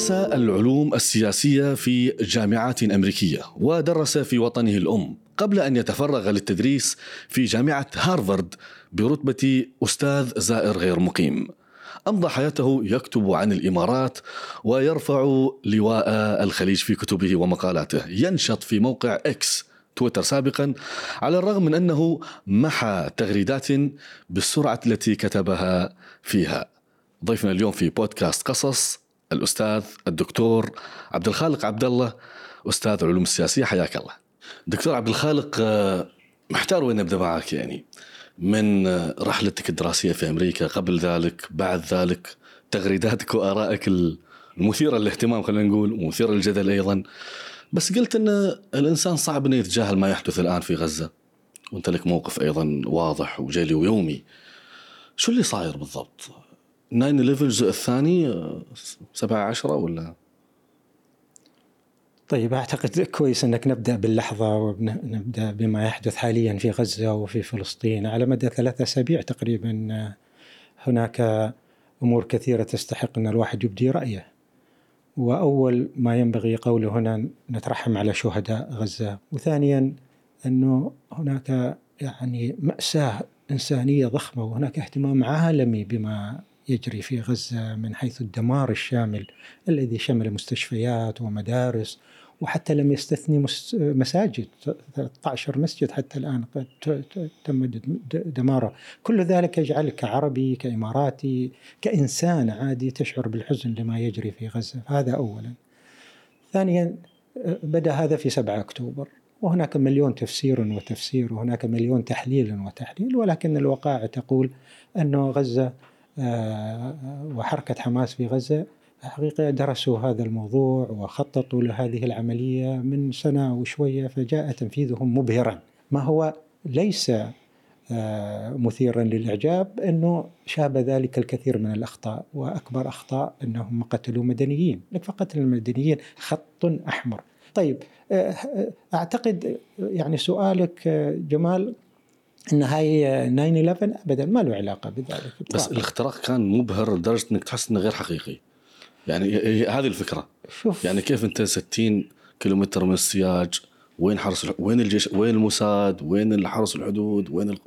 درس العلوم السياسية في جامعات أمريكية ودرس في وطنه الأم قبل أن يتفرغ للتدريس في جامعة هارفارد برتبة أستاذ زائر غير مقيم. أمضى حياته يكتب عن الإمارات ويرفع لواء الخليج في كتبه ومقالاته. ينشط في موقع إكس تويتر سابقا على الرغم من أنه محى تغريدات بالسرعة التي كتبها فيها. ضيفنا اليوم في بودكاست قصص الأستاذ الدكتور عبد الخالق عبد الله أستاذ العلوم السياسية حياك الله. دكتور عبد الخالق آه، محتار وين نبدأ معك يعني؟ من رحلتك الدراسية في أمريكا قبل ذلك بعد ذلك تغريداتك وآرائك المثيرة للاهتمام خلينا نقول ومثيرة للجدل أيضا. بس قلت أن الإنسان صعب أنه يتجاهل ما يحدث الآن في غزة. وأنت لك موقف أيضا واضح وجلي ويومي. شو اللي صاير بالضبط؟ 9 11 الجزء الثاني 7 10 ولا؟ طيب أعتقد كويس إنك نبدأ باللحظة ونبدأ بما يحدث حاليا في غزة وفي فلسطين. على مدى ثلاثة أسابيع تقريبا هناك أمور كثيرة تستحق أن الواحد يبدي رأيه. وأول ما ينبغي قوله هنا نترحم على شهداء غزة، وثانيا أنه هناك يعني مأساة إنسانية ضخمة وهناك اهتمام عالمي بما يجري في غزة من حيث الدمار الشامل الذي شمل مستشفيات ومدارس وحتى لم يستثني مساجد. 13 مسجد حتى الآن تم دماره. كل ذلك يجعلك كعربي كإماراتي كإنسان عادي تشعر بالحزن لما يجري في غزة. هذا أولا. ثانيا بدأ هذا في 7 أكتوبر. وهناك مليون تفسير وتفسير وهناك مليون تحليل وتحليل ولكن الوقائع تقول أنه غزة وحركة حماس في غزة حقيقة درسوا هذا الموضوع وخططوا لهذه العملية من سنة وشوية فجاء تنفيذهم مبهرا. ما هو ليس آه، مثيرا للإعجاب أنه شاب ذلك الكثير من الأخطاء وأكبر أخطاء أنهم قتلوا مدنيين. فقتل المدنيين خط أحمر. طيب آه، أعتقد يعني سؤالك جمال إن هاي 9 11 ابدا ما له علاقة بذلك بس الاختراق كان مبهر لدرجة إنك تحس إنه غير حقيقي. يعني هذه الفكرة. شوف. يعني كيف أنت 60 كيلومتر من السياج وين حرس وين الجيش وين الموساد وين الحرس الحدود وين ال...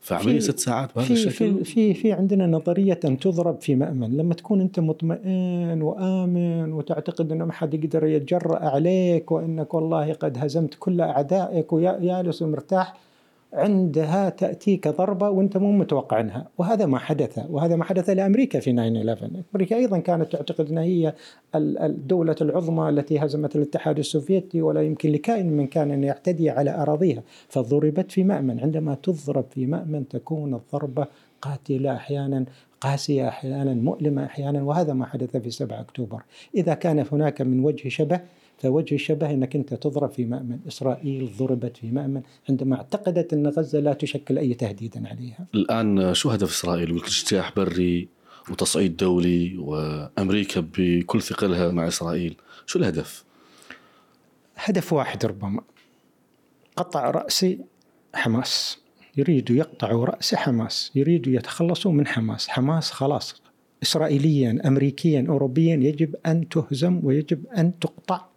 فعمليه ست ساعات بهذا الشكل في في في عندنا نظرية أن تضرب في مأمن. لما تكون أنت مطمئن وآمن وتعتقد إنه ما حد يقدر يتجرأ عليك وإنك والله قد هزمت كل أعدائك وجالس ومرتاح عندها تأتيك ضربة وأنت مو متوقع عنها. وهذا ما حدث. وهذا ما حدث لأمريكا في 9-11 أمريكا أيضا كانت تعتقد أنها هي الدولة العظمى التي هزمت الاتحاد السوفيتي ولا يمكن لكائن من كان أن يعتدي على أراضيها. فضربت في مأمن. عندما تضرب في مأمن تكون الضربة قاتلة أحيانا قاسية أحيانا مؤلمة أحيانا. وهذا ما حدث في 7 أكتوبر. إذا كان هناك من وجه شبه فوجه الشبه إنك أنت تضرب في مأمن، إسرائيل ضربت في مأمن. عندما اعتقدت أن غزة لا تشكل أي تهديد عليها. الآن شو هدف إسرائيل؟ اجتياح بري وتصعيد دولي وأمريكا بكل ثقلها مع إسرائيل، شو الهدف؟ هدف واحد ربما. قطع رأس حماس. يريدوا يقطعوا رأس حماس، يريدوا يتخلصوا من حماس، حماس خلاص. اسرائيليا امريكيا اوروبيا يجب أن تهزم ويجب أن تقطع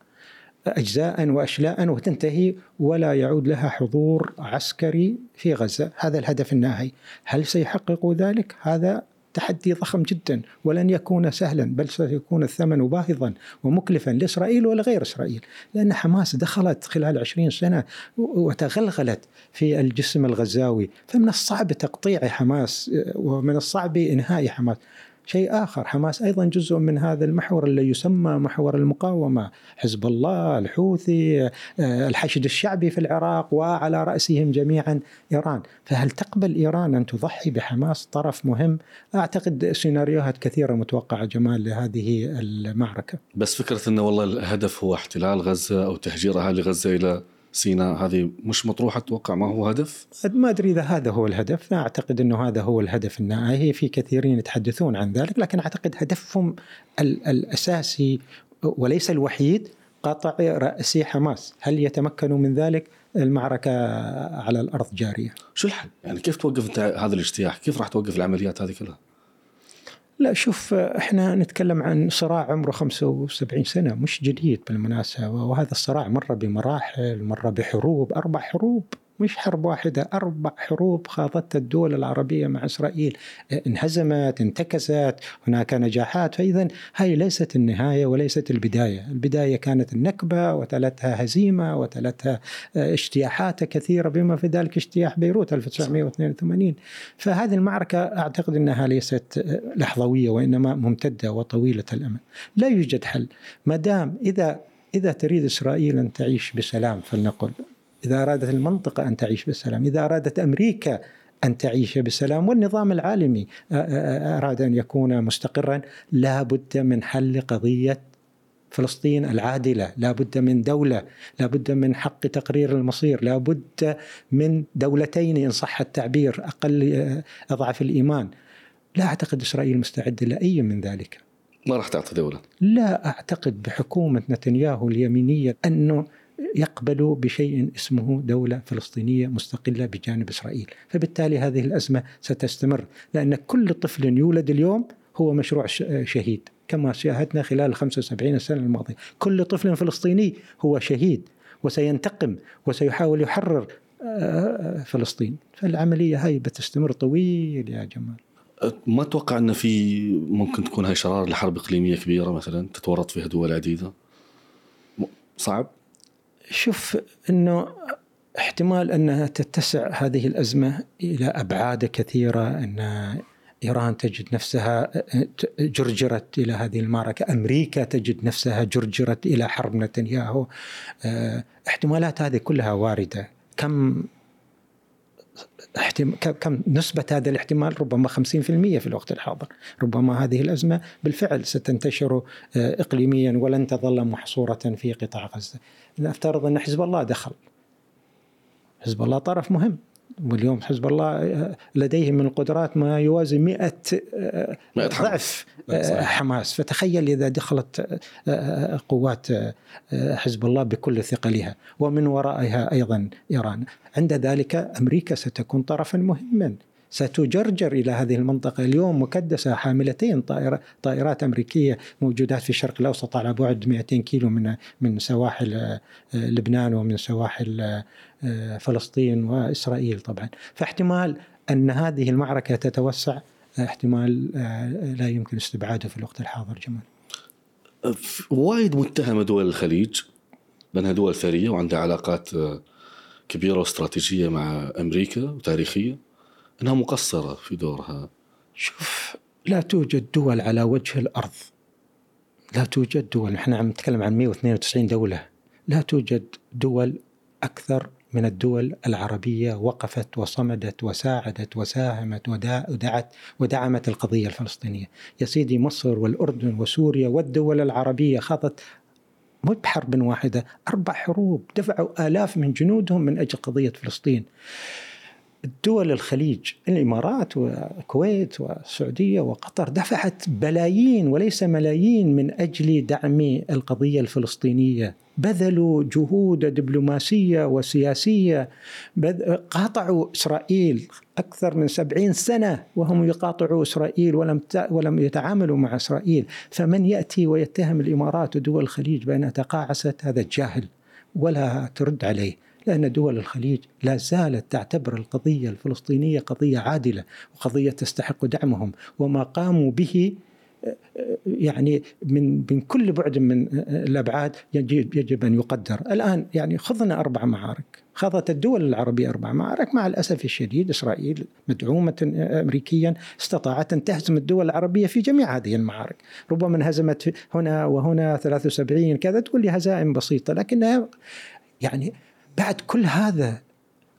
أجزاء وأشلاء وتنتهي ولا يعود لها حضور عسكري في غزة. هذا الهدف الناهي. هل سيحققوا ذلك؟ هذا تحدي ضخم جدا. ولن يكون سهلا بل سيكون الثمن باهظا ومكلفا لإسرائيل ولغير إسرائيل. لأن حماس دخلت خلال عشرين سنة وتغلغلت في الجسم الغزاوي. فمن الصعب تقطيع حماس ومن الصعب إنهاء حماس. شيء آخر. حماس أيضا جزء من هذا المحور اللي يسمى محور المقاومة. حزب الله الحوثي آه، الحشد الشعبي في العراق وعلى رأسهم جميعا إيران. فهل تقبل إيران أن تضحي بحماس طرف مهم؟ أعتقد سيناريوهات كثيرة متوقعة جمال لهذه المعركة. بس فكرة أنه والله الهدف هو احتلال غزة أو تهجير أهالي غزة إلى سيناء هذه مش مطروحة أتوقع ما هو هدف؟ ما أدري إذا هذا هو الهدف لا أعتقد أنه هذا هو الهدف النهائي في كثيرين يتحدثون عن ذلك لكن أعتقد هدفهم الأساسي وليس الوحيد قطع رأسي حماس هل يتمكنوا من ذلك المعركة على الأرض جارية شو الحل؟ يعني كيف توقف أنت هذا الاجتياح؟ كيف راح توقف العمليات هذه كلها؟ لا شوف إحنا نتكلم عن صراع عمره 75 سنة مش جديد بالمناسبة وهذا الصراع مر بمراحل مر بحروب أربع حروب. مش حرب واحدة أربع حروب خاضتها الدول العربية مع إسرائيل. انهزمت انتكست هناك نجاحات. فإذا هاي ليست النهاية وليست البداية. البداية كانت النكبة وتلتها هزيمة وتلتها اجتياحات كثيرة بما في ذلك اجتياح بيروت 1982 فهذه المعركة أعتقد أنها ليست لحظوية وإنما ممتدة وطويلة الأمد. لا يوجد حل. ما دام إذا إذا تريد إسرائيل أن تعيش بسلام فلنقل. إذا أرادت المنطقة أن تعيش بالسلام إذا أرادت أمريكا أن تعيش بسلام والنظام العالمي أراد أن يكون مستقرا لا بد من حل قضية فلسطين العادلة لا بد من دولة لا بد من حق تقرير المصير لا بد من دولتين إن صح التعبير أقل أضعف الإيمان. لا أعتقد إسرائيل مستعدة لأي من ذلك. ما راح تعطي دولة؟ لا أعتقد بحكومة نتنياهو اليمينية أنه يقبل بشيء اسمه دولة فلسطينية مستقلة بجانب إسرائيل. فبالتالي هذه الأزمة ستستمر لأن كل طفل يولد اليوم هو مشروع شهيد كما شاهدنا خلال 75 سنة الماضية. كل طفل فلسطيني هو شهيد وسينتقم وسيحاول يحرر آه، فلسطين. فالعملية هاي بتستمر طويل يا جمال. ما أتوقع إن في ممكن تكون هاي شرار لحرب إقليمية كبيرة مثلا تتورط فيها دول عديدة؟ صعب؟ شوف إنه احتمال أنها تتسع هذه الأزمة إلى أبعاد كثيرة أن إيران تجد نفسها جرجرت إلى هذه المعركة، أمريكا تجد نفسها جرجرت إلى حرب نتنياهو. آه، احتمالات هذه كلها واردة، كم كم نسبة هذا الاحتمال؟ ربما 50% في الوقت الحاضر. ربما هذه الأزمة بالفعل ستنتشر آه، إقليميا ولن تظل محصورة في قطاع غزة. نفترض أن حزب الله دخل. حزب الله طرف مهم. واليوم حزب الله آه، لديه من القدرات ما يوازي 100 آه، ضعف آه، حماس. فتخيل إذا دخلت قوات حزب الله بكل ثقلها ومن ورائها أيضا إيران. عند ذلك أمريكا ستكون طرفا مهما. ستجرجر إلى هذه المنطقة اليوم مكدسة حاملتين طائرة طائرات أمريكية موجودات في الشرق الأوسط على بعد 200 كيلو من من سواحل آه، لبنان ومن سواحل آه، فلسطين وإسرائيل طبعا. فاحتمال أن هذه المعركة تتوسع احتمال آه، لا يمكن استبعاده في الوقت الحاضر جمال. وايد متهمه دول الخليج بانها دول ثرية وعندها علاقات كبيرة واستراتيجية مع أمريكا وتاريخية. أنها مقصرة في دورها شوف لا توجد دول على وجه الأرض لا توجد دول نحن عم نتكلم عن 192 دولة لا توجد دول أكثر من الدول العربية وقفت وصمدت وساعدت وساهمت ودعت ودعمت القضية الفلسطينية. يا سيدي مصر والأردن وسوريا والدول العربية خاضت مو بحرب واحدة، أربع حروب دفعوا آلاف من جنودهم من أجل قضية فلسطين. دول الخليج الإمارات والكويت والسعودية وقطر دفعت بلايين وليس ملايين من أجل دعم القضية الفلسطينية. بذلوا جهود دبلوماسية وسياسية قاطعوا إسرائيل أكثر من سبعين سنة وهم يقاطعوا إسرائيل ولم ولم يتعاملوا مع إسرائيل. فمن يأتي ويتهم الإمارات ودول الخليج بانها تقاعست هذا جاهل ولا ترد عليه. لأن دول الخليج لا زالت تعتبر القضية الفلسطينية قضية عادلة وقضية تستحق دعمهم. وما قاموا به يعني من من كل بعد من الأبعاد يجب يجب أن يقدر، الآن يعني خضنا أربع معارك، خاضت الدول العربية أربع معارك. مع الأسف الشديد إسرائيل مدعومة امريكيا استطاعت أن تهزم الدول العربية في جميع هذه المعارك، ربما انهزمت هنا وهنا 73 كذا تقول لي هزائم بسيطة لكنها يعني بعد كل هذا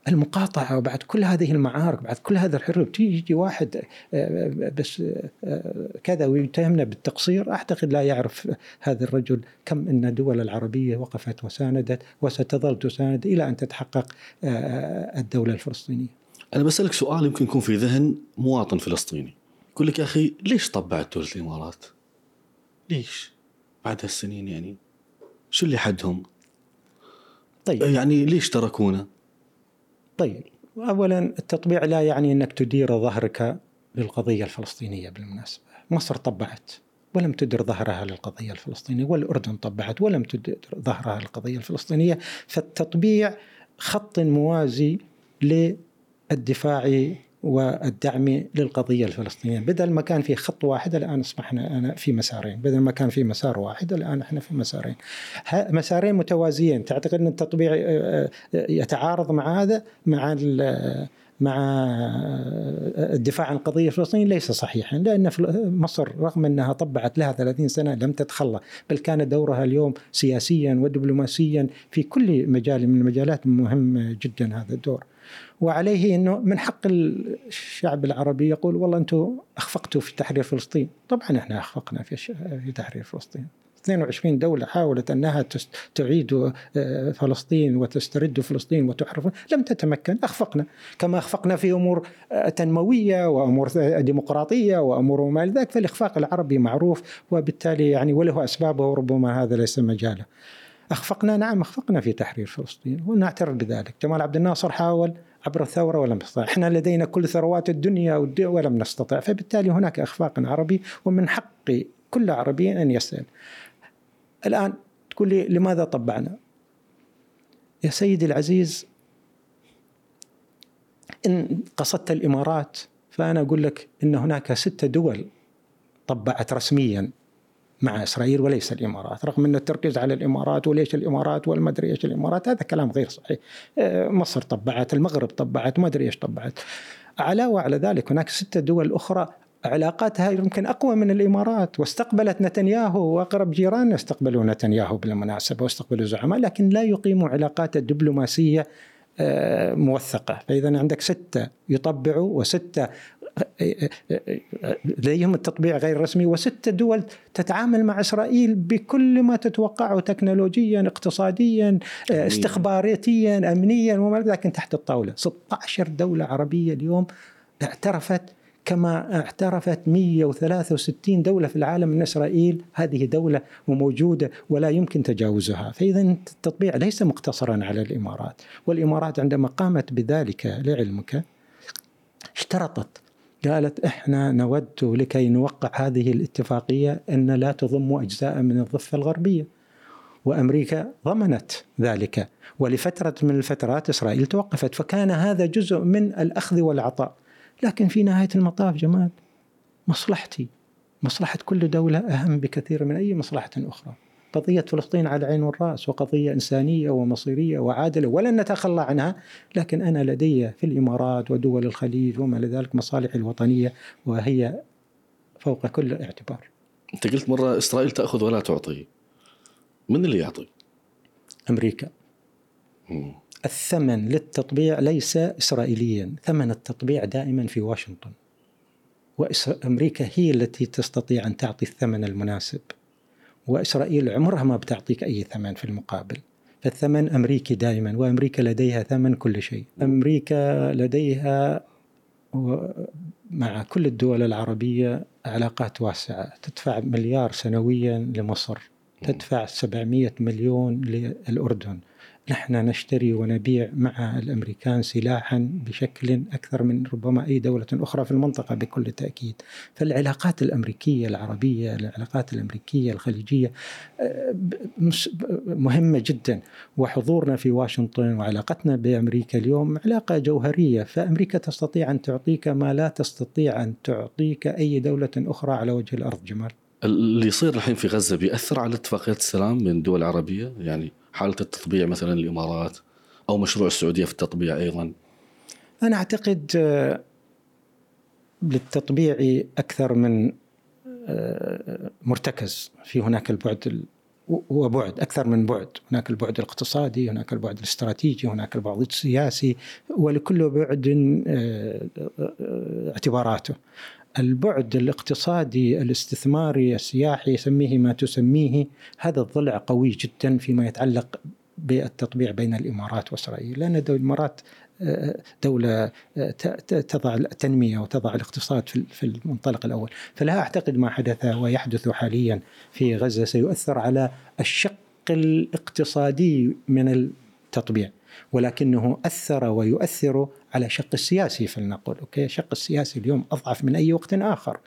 المقاطعة وبعد كل هذه المعارك بعد كل هذا الحروب تيجي واحد آه، آه، بس آه، كذا ويتهمنا بالتقصير أعتقد لا يعرف هذا الرجل كم أن الدول العربية وقفت وساندت وستظل تساند إلى أن تتحقق الدولة الفلسطينية. أنا بسألك سؤال يمكن يكون في ذهن مواطن فلسطيني. يقول لك يا أخي ليش طبعت دولة الإمارات؟ ليش؟ بعد هالسنين يعني شو اللي حدهم؟ طيب. يعني ليش تركونا؟ طيب. اولا التطبيع لا يعني أنك تدير ظهرك للقضية الفلسطينية بالمناسبة. مصر طبعت ولم تدر ظهرها للقضية الفلسطينية والأردن طبعت ولم تدر ظهرها للقضية الفلسطينية. فالتطبيع خط موازي للدفاع والدعم للقضية الفلسطينية. بدل ما كان في خط واحد الآن أصبحنا أنا في مسارين. بدل ما كان في مسار واحد الآن إحنا في مسارين. مسارين متوازيين. تعتقد أن التطبيع آه، آه، يتعارض مع هذا مع مع الدفاع عن القضية الفلسطينية؟ ليس صحيحا. لأن مصر رغم أنها طبعت لها 30 سنة لم تتخلى. بل كان دورها اليوم سياسيا ودبلوماسيا في كل مجال من المجالات مهم جدا هذا الدور. وعليه إنه من حق الشعب العربي يقول والله أنتم أخفقتوا في تحرير فلسطين، طبعا إحنا أخفقنا في في تحرير فلسطين. 22 دولة حاولت أنها تعيد آه، فلسطين وتسترد فلسطين وتحرر. لم تتمكن أخفقنا. كما أخفقنا في أمور آه، تنموية وأمور ديمقراطية وأمور ما ذلك فالإخفاق العربي معروف وبالتالي يعني وله أسبابه وربما هذا ليس مجاله أخفقنا نعم أخفقنا في تحرير فلسطين ونعترف بذلك. جمال عبد الناصر حاول عبر الثورة ولم يستطع. إحنا لدينا كل ثروات الدنيا ولم نستطع. فبالتالي هناك إخفاق عربي ومن حق كل عربي أن يسأل. الآن تقول لي لماذا طبعنا؟ يا سيدي العزيز إن قصدت الإمارات فأنا أقول لك إن هناك ستة دول طبعت رسميا. مع إسرائيل وليس الإمارات، رغم أن التركيز على الإمارات وليش الإمارات والما ادري إيش الإمارات هذا كلام غير صحيح. آه، مصر طبعت، المغرب طبعت، ما أدري إيش طبعت. علاوه على ذلك هناك ستة دول أخرى علاقاتها يمكن أقوى من الإمارات واستقبلت نتنياهو وأقرب جيران استقبلوا نتنياهو بالمناسبة واستقبلوا زعماء لكن لا يقيموا علاقات دبلوماسية آه، موثقة، فإذا عندك ستة يطبعوا وستة لديهم التطبيع غير رسمي وست دول تتعامل مع إسرائيل بكل ما تتوقعه تكنولوجيا اقتصاديا استخباراتيا امنيا وما لكن تحت الطاولة. 16 دولة عربية اليوم اعترفت كما اعترفت 163 دولة في العالم أن إسرائيل هذه دولة وموجودة ولا يمكن تجاوزها فإذا التطبيع ليس مقتصرا على الإمارات والإمارات عندما قامت بذلك لعلمك اشترطت قالت إحنا نود لكي نوقع هذه الاتفاقية أن لا تضم أجزاء من الضفة الغربية. وأمريكا ضمنت ذلك ولفترة من الفترات إسرائيل توقفت فكان هذا جزء من الأخذ والعطاء. لكن في نهاية المطاف جمال مصلحتي مصلحة كل دولة أهم بكثير من أي مصلحة أخرى. قضية فلسطين على العين والرأس وقضية إنسانية ومصيرية وعادلة ولن نتخلى عنها لكن أنا لدي في الإمارات ودول الخليج وما لذلك مصالحي الوطنية وهي فوق كل اعتبار أنت قلت مرة إسرائيل تأخذ ولا تعطي من اللي يعطي؟ أمريكا مم. الثمن للتطبيع ليس إسرائيليا. ثمن التطبيع دائما في واشنطن. وأمريكا هي التي تستطيع أن تعطي الثمن المناسب. وإسرائيل عمرها ما بتعطيك أي ثمن في المقابل. فالثمن أمريكي دائما وأمريكا لديها ثمن كل شيء. أمريكا لديها مع كل الدول العربية علاقات واسعة. تدفع مليار سنويا لمصر. تدفع 700 مليون للأردن. نحن نشتري ونبيع مع الأمريكان سلاحا بشكل أكثر من ربما أي دولة أخرى في المنطقة بكل تأكيد. فالعلاقات الأمريكية العربية، العلاقات الأمريكية الخليجية آه، مهمة جدا وحضورنا في واشنطن وعلاقتنا بأمريكا اليوم علاقة جوهرية، فأمريكا تستطيع أن تعطيك ما لا تستطيع أن تعطيك أي دولة أخرى على وجه الأرض جمال. اللي يصير الحين في غزة بيأثر على اتفاقيات السلام بين الدول العربيه يعني حالة التطبيع مثلا الامارات أو مشروع السعودية في التطبيع أيضا؟ أنا أعتقد آه، للتطبيع أكثر من آه، مرتكز. في هناك البعد وبعد أكثر من بعد، هناك البعد الاقتصادي، هناك البعد الاستراتيجي، هناك البعد السياسي، ولكل بعد آه، اعتباراته. البعد الاقتصادي الاستثماري السياحي سميه ما تسميه هذا الضلع قوي جدا فيما يتعلق بالتطبيع بين الإمارات وإسرائيل. لأن الإمارات آه، دولة آه، تضع التنمية وتضع الاقتصاد في المنطلق الأول. فلا أعتقد ما حدث ويحدث حاليا في غزة سيؤثر على الشق الاقتصادي من التطبيع. ولكنه أثر ويؤثر على شق السياسي فلنقل أوكي؟ الشق السياسي اليوم أضعف من أي وقت آخر.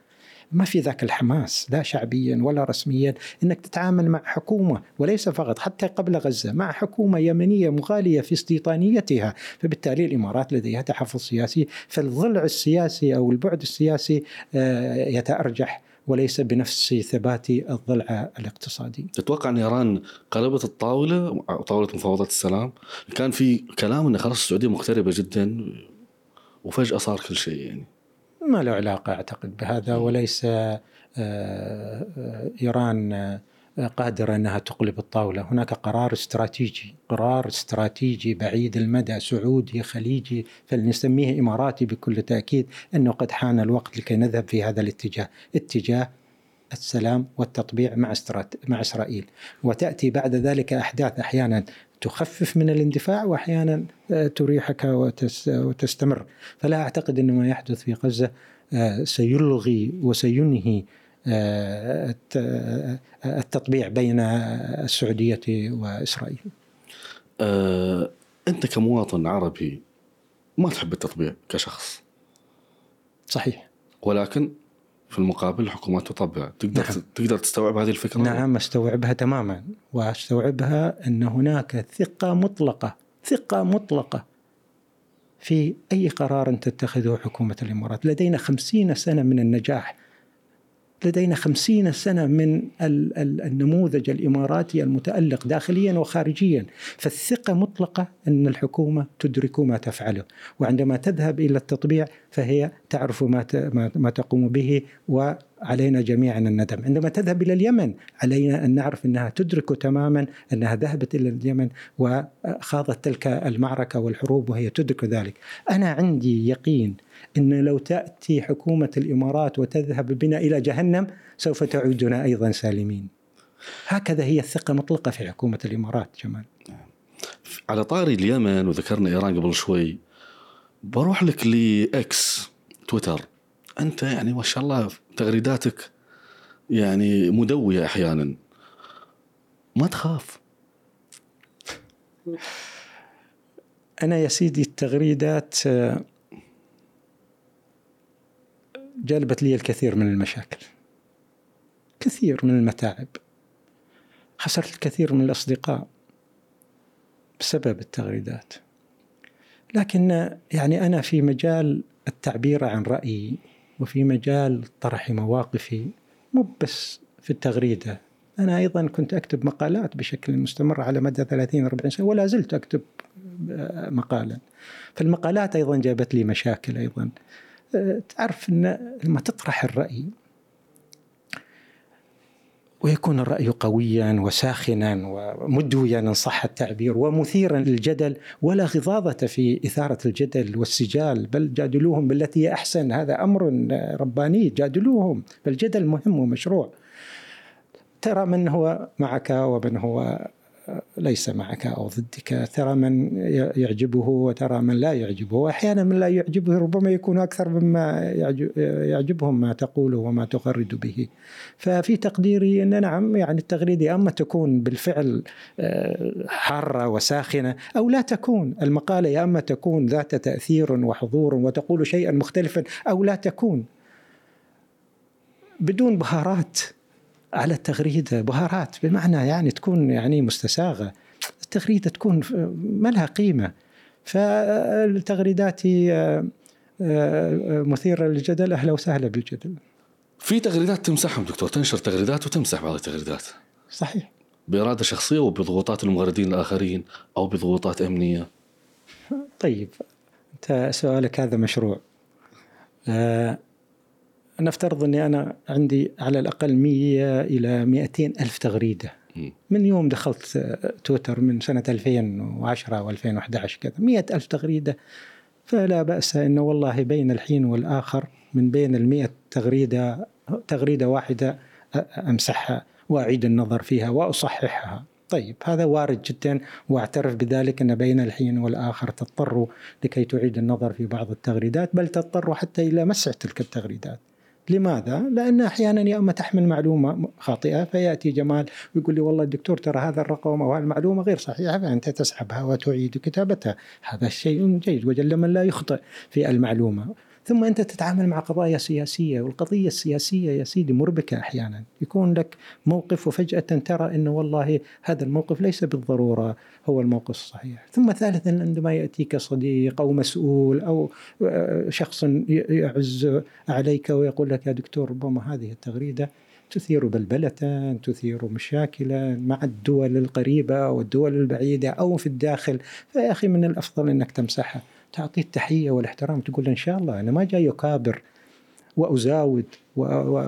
ما في ذاك الحماس لا شعبيا ولا رسميا إنك تتعامل مع حكومة وليس فقط حتى قبل غزة مع حكومة يمنية مغالية في استيطانيتها. فبالتالي الإمارات لديها تحفظ سياسي فالضلع السياسي أو البعد السياسي آه، يتأرجح. وليس بنفس ثبات الضلع الاقتصادي. تتوقع أن إيران قلبت الطاولة طاولة مفاوضات السلام؟ كان في كلام أن خلاص السعودية مقتربه جدا وفجأة صار كل شيء يعني. ما له علاقة أعتقد بهذا وليس آه، آه، إيران آه، قادرة أنها تقلب الطاولة. هناك قرار استراتيجي قرار استراتيجي بعيد المدى سعودي خليجي فلنسميه إماراتي بكل تأكيد أنه قد حان الوقت لكي نذهب في هذا الاتجاه. اتجاه السلام والتطبيع مع مع إسرائيل. وتأتي بعد ذلك أحداث أحيانا تخفف من الاندفاع وأحيانا تريحك وتستمر. فلا أعتقد أن ما يحدث في غزة آه، سيلغي وسينهي آه، التطبيع بين السعودية وإسرائيل؟ أه أنت كمواطن عربي ما تحب التطبيع كشخص. صحيح. ولكن في المقابل الحكومات تطبع. تقدر نعم. تقدر تستوعب هذه الفكرة؟ نعم أستوعبها تماما. وأستوعبها أن هناك ثقة مطلقة ثقة مطلقة في أي قرار تتخذه حكومة الإمارات. لدينا خمسين سنة من النجاح لدينا خمسين سنة من النموذج الإماراتي المتألق داخليا وخارجيا. فالثقة مطلقة أن الحكومة تدرك ما تفعله. وعندما تذهب إلى التطبيع فهي تعرف ما ما تقوم به وعلينا جميعا الندم. عندما تذهب إلى اليمن علينا أن نعرف أنها تدرك تماما أنها ذهبت إلى اليمن وخاضت تلك المعركة والحروب وهي تدرك ذلك. أنا عندي يقين إن لو تأتي حكومة الإمارات وتذهب بنا إلى جهنم سوف تعودنا أيضا سالمين. هكذا هي الثقة مطلقة في حكومة الإمارات جمال. على طاري اليمن وذكرنا إيران قبل شوي بروح لك لإكس تويتر أنت يعني ما شاء الله تغريداتك يعني مدوية أحيانا ما تخاف أنا يا سيدي التغريدات جلبت لي الكثير من المشاكل. كثير من المتاعب. خسرت الكثير من الأصدقاء بسبب التغريدات. لكن يعني أنا في مجال التعبير عن رأيي وفي مجال طرح مواقفي مو بس في التغريدة. أنا أيضا كنت أكتب مقالات بشكل مستمر على مدى 30 40 سنة ولا زلت أكتب مقالا. فالمقالات أيضا جابت لي مشاكل أيضا. تعرف إن لما تطرح الرأي ويكون الرأي قويا وساخنا ومدويا إن صح التعبير ومثيرا للجدل ولا غضاضة في إثارة الجدل والسجال بل جادلوهم بالتي هي أحسن هذا أمر رباني جادلوهم فالجدل مهم ومشروع. ترى من هو معك ومن هو ليس معك أو ضدك. ترى من يعجبه وترى من لا يعجبه. وأحيانا من لا يعجبه ربما يكون أكثر مما يعجبهم ما تقوله وما تغرد به. ففي تقديري أن نعم يعني التغريدة أما تكون بالفعل آه، حارة وساخنة أو لا تكون. المقالة يا أما تكون ذات تأثير وحضور وتقول شيئا مختلفا أو لا تكون. بدون بهارات. على التغريده بهارات بمعنى يعني تكون يعني مستساغة. التغريده تكون ما لها قيمة. فالتغريدات آه، آه، مثيرة للجدل أهلا وسهلا بالجدل. في تغريدات تمسحهم دكتور تنشر تغريدات وتمسح بعض التغريدات. صحيح. بإرادة شخصية وبضغوطات المغردين الآخرين أو بضغوطات أمنية. طيب أنت سؤالك هذا مشروع. آه نفترض أني أنا عندي على الأقل 100 إلى 200 ألف تغريدة. من يوم دخلت تويتر من سنة 2010 و2011 كذا 100 ألف تغريدة. فلا بأس أنه والله بين الحين والآخر من بين المئة تغريدة تغريدة واحدة أمسحها وأعيد النظر فيها وأصححها. طيب هذا وارد جدا وأعترف بذلك إن بين الحين والآخر تضطروا لكي تعيد النظر في بعض التغريدات بل تضطروا حتى إلى مسح تلك التغريدات. لماذا؟ لأن أحيانا يا أما تحمل معلومة خاطئة فيأتي جمال ويقول لي والله الدكتور ترى هذا الرقم أو المعلومة غير صحيحة فأنت تسحبها وتعيد كتابتها هذا شيء جيد وجل من لا يخطئ في المعلومة ثم أنت تتعامل مع قضايا سياسية والقضية السياسية يا سيدي مربكة أحيانا. يكون لك موقف وفجأة ترى إنه والله هذا الموقف ليس بالضرورة هو الموقف الصحيح. ثم ثالثا عندما يأتيك صديق أو مسؤول أو آه، شخص يعز عليك ويقول لك يا دكتور ربما هذه التغريدة تثير بلبلة تثير مشاكلا مع الدول القريبة والدول البعيدة أو في الداخل. فيا أخي من الأفضل أنك تمسحها. تعطيه التحية والاحترام تقول له إن شاء الله أنا ما جاي أكابر وأزاود و و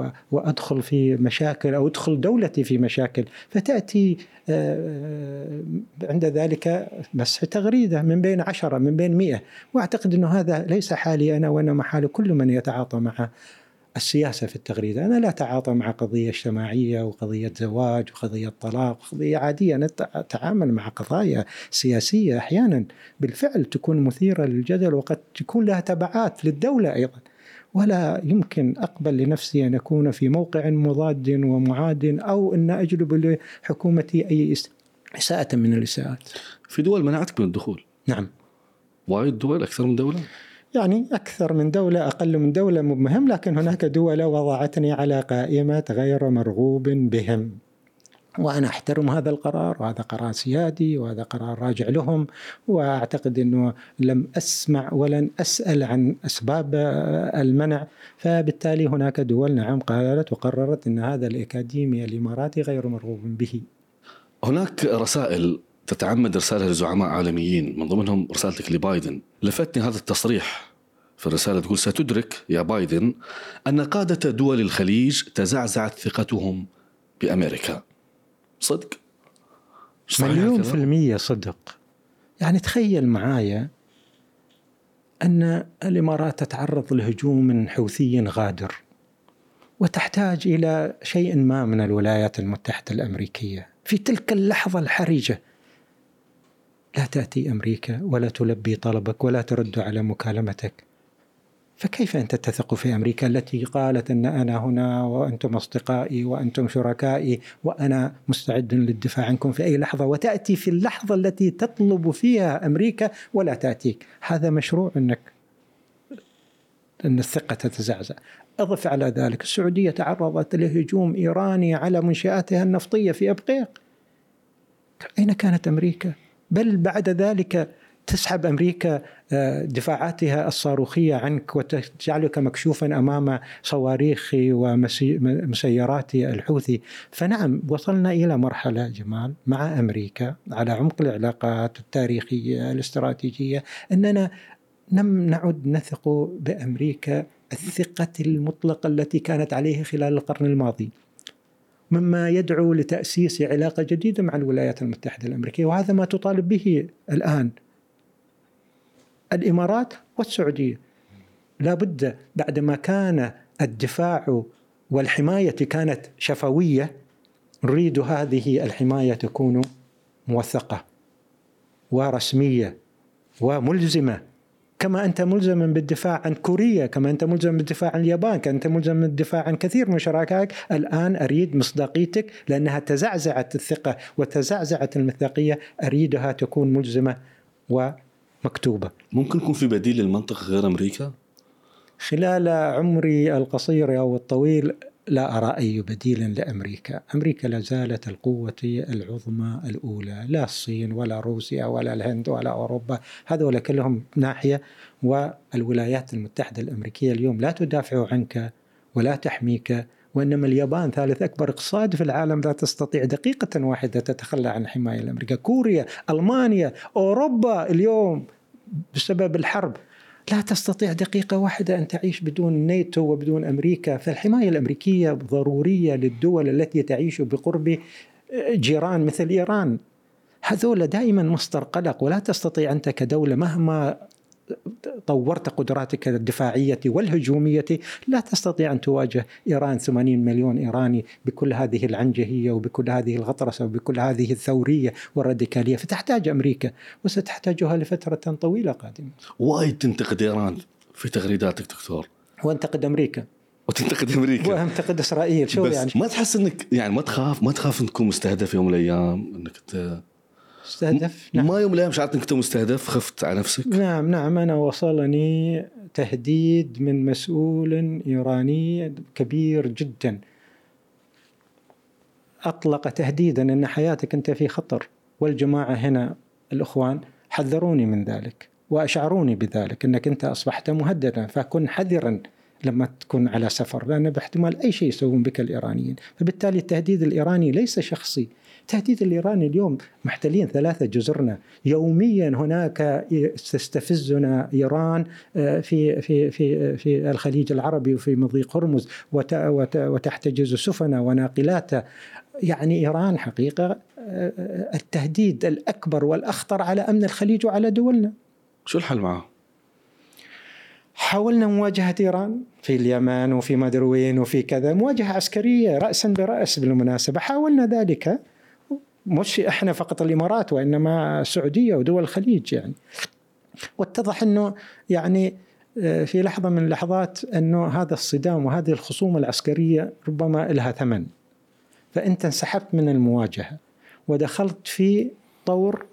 و وأدخل في مشاكل أو أدخل دولتي في مشاكل. فتأتي آه، عند ذلك مسح تغريدة من بين عشرة من بين مئة. وأعتقد أنه هذا ليس حالي أنا وإنما حال كل من يتعاطى مع السياسة في التغريدة أنا لا أتعاطى مع قضية اجتماعية وقضية زواج وقضية طلاق وقضية عادية. أنا أتعامل مع قضايا سياسية أحيانا. بالفعل تكون مثيرة للجدل وقد تكون لها تبعات للدولة أيضا. ولا يمكن أقبل لنفسي أن أكون في موقع مضاد ومعاد أو أن أجلب لحكومتي أي إساءة من الإساءات. في دول منعتك من الدخول؟ نعم. وايد دول أكثر من دولة؟ يعني أكثر من دولة أقل من دولة مهم لكن هناك دول وضعتني على قائمة غير مرغوب بهم. وأنا أحترم هذا القرار وهذا قرار سيادي وهذا قرار راجع لهم وأعتقد أنه لم أسمع ولن أسأل عن أسباب المنع. فبالتالي هناك دول نعم قالت وقررت أن هذا الأكاديمي الإماراتي غير مرغوب به. هناك رسائل تتعمد ارسالها لزعماء عالميين من ضمنهم رسالتك لبايدن. لفتني هذا التصريح في الرسالة تقول ستدرك يا بايدن أن قادة دول الخليج تزعزعت ثقتهم بأمريكا. صدق؟ مليون في المية صدق. يعني تخيل معايا أن الإمارات تتعرض لهجوم حوثي غادر وتحتاج إلى شيء ما من الولايات المتحدة الأمريكية. في تلك اللحظة الحرجة لا تأتي أمريكا ولا تلبي طلبك ولا ترد على مكالمتك. فكيف أنت تثق في أمريكا التي قالت أن أنا هنا وأنتم أصدقائي وأنتم شركائي وأنا مستعد للدفاع عنكم في أي لحظة وتأتي في اللحظة التي تطلب فيها أمريكا ولا تأتيك؟ هذا مشروع أنك أن الثقة تتزعزع. أضف على ذلك السعودية تعرضت لهجوم إيراني على منشآتها النفطية في أبقيق. أين كانت أمريكا؟ بل بعد ذلك تسحب أمريكا آه، دفاعاتها الصاروخية عنك وتجعلك مكشوفا أمام صواريخ ومسيرات الحوثي، فنعم وصلنا إلى مرحلة جمال مع أمريكا على عمق العلاقات التاريخية الاستراتيجية أننا لم نعد نثق بأمريكا الثقة المطلقة التي كانت عليه خلال القرن الماضي. مما يدعو لتأسيس علاقة جديدة مع الولايات المتحدة الأمريكية وهذا ما تطالب به الآن الإمارات والسعودية. لا بد بعدما كان الدفاع والحماية كانت شفوية نريد هذه الحماية تكون موثقة ورسمية وملزمة. كما أنت ملزم بالدفاع عن كوريا كما أنت ملزم بالدفاع عن اليابان كما أنت ملزم بالدفاع عن كثير من شركائك الآن أريد مصداقيتك لأنها تزعزعت الثقة وتزعزعت المصداقية أريدها تكون ملزمة ومكتوبة ممكن يكون في بديل للمنطقة غير أمريكا؟ خلال عمري القصير أو الطويل لا أرى أي بديل لأمريكا. أمريكا لا زالت القوة العظمى الأولى لا الصين ولا روسيا ولا الهند ولا أوروبا هذول كلهم ناحية والولايات المتحدة الأمريكية اليوم لا تدافع عنك ولا تحميك وإنما اليابان ثالث أكبر اقتصاد في العالم لا تستطيع دقيقة واحدة تتخلى عن الحماية الأمريكية كوريا ألمانيا أوروبا اليوم بسبب الحرب. لا تستطيع دقيقة واحدة أن تعيش بدون ناتو وبدون أمريكا فالحماية الأمريكية ضرورية للدول التي تعيش بقرب جيران مثل إيران. هذول دائما مصدر قلق ولا تستطيع أنت كدولة مهما طورت قدراتك الدفاعية والهجومية. لا تستطيع أن تواجه إيران 80 مليون إيراني بكل هذه العنجهية وبكل هذه الغطرسة وبكل هذه الثورية والراديكالية فتحتاج أمريكا وستحتاجها لفترة طويلة قادمة. وايد تنتقد إيران في تغريداتك دكتور. وأنتقد أمريكا. وتنتقد أمريكا. وأنتقد إسرائيل. شو بس يعني؟ ما تحس انك يعني ما تخاف ما تخاف ان تكون مستهدف يوم من الأيام إنك ت... مستهدف؟ نعم. ما يوم من الأيام شعرت إنك مستهدف خفت على نفسك؟ نعم نعم. أنا وصلني تهديد من مسؤول إيراني كبير جدا. أطلق تهديدا إن حياتك أنت في خطر والجماعة هنا الإخوان حذروني من ذلك وأشعروني بذلك إنك أنت أصبحت مهددا فكن حذرا لما تكون على سفر لأن باحتمال أي شيء يسوون بك الإيرانيين. فبالتالي التهديد الإيراني ليس شخصي. التهديد الإيراني اليوم محتلين ثلاثة جزرنا يوميا هناك تستفزنا إيران آه، في في في في الخليج العربي وفي مضيق هرمز وتحتجز سفن وناقلات يعني إيران حقيقة آه، آه، التهديد الأكبر والأخطر على أمن الخليج وعلى دولنا. شو الحل معه؟ حاولنا مواجهة إيران في اليمن وفي مدروين وفي كذا مواجهة عسكرية رأسا برأس بالمناسبة حاولنا ذلك مش إحنا فقط الإمارات وإنما السعودية ودول الخليج يعني. واتضح إنه يعني آه، في لحظة من اللحظات إنه هذا الصدام وهذه الخصومه العسكرية ربما لها ثمن. فانت انسحبت من المواجهة ودخلت في طور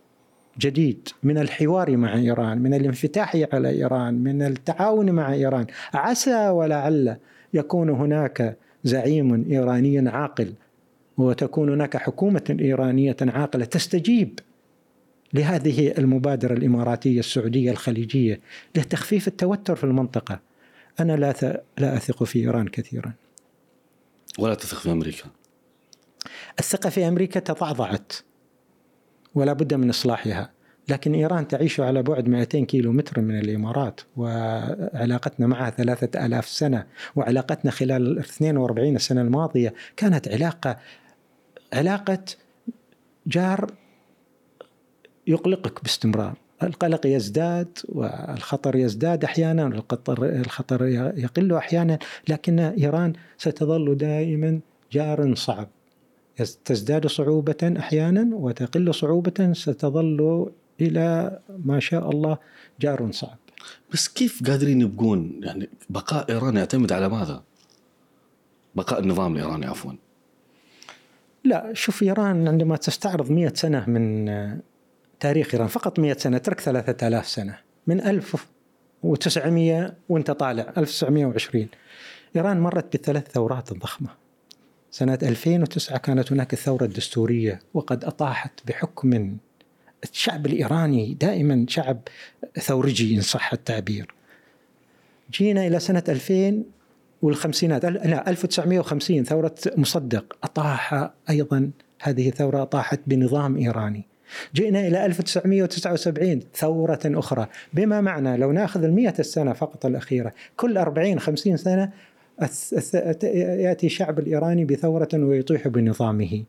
جديد من الحوار مع إيران، من الانفتاح على إيران، من التعاون مع إيران، عسى ولعل يكون هناك زعيم إيراني عاقل. وتكون هناك حكومة إيرانية عاقلة تستجيب لهذه المبادرة الإماراتية السعودية الخليجية لتخفيف التوتر في المنطقة. أنا لا لا أثق في إيران كثيرا. ولا تثق في أمريكا. الثقة في أمريكا تضعضعت ولا بد من إصلاحها. لكن إيران تعيش على بعد 200 كيلو متر من الإمارات وعلاقتنا معها ثلاثة ألاف سنة وعلاقتنا خلال ال 42 سنة الماضية كانت علاقة علاقة جار يقلقك باستمرار القلق يزداد والخطر يزداد أحيانا الخطر يقل أحيانا لكن إيران ستظل دائما جار صعب تزداد صعوبة أحيانا وتقل صعوبة ستظل إلى ما شاء الله جار صعب. بس كيف قادرين يبقون يعني بقاء إيران يعتمد على ماذا؟ بقاء النظام الإيراني عفوا. لا شوف إيران عندما تستعرض مئة سنة من آه، تاريخ إيران فقط مئة سنة ترك ثلاثة آلاف سنة من 1900 وانت طالع 1920 إيران مرت بثلاث ثورات ضخمة. سنة 2009 كانت هناك الثورة الدستورية وقد أطاحت بحكم الشعب الإيراني دائما شعب ثورجي إن صح التعبير. جينا إلى سنة 2000 والخمسينات. لا 1950 ثورة مصدق أطاح أيضا هذه الثورة أطاحت بنظام إيراني. جئنا إلى 1979 ثورة أخرى. بما معنى؟ لو ناخذ المئة السنة فقط الأخيرة كل 40 50 سنة يأتي الشعب الإيراني بثورة ويطيح بنظامه.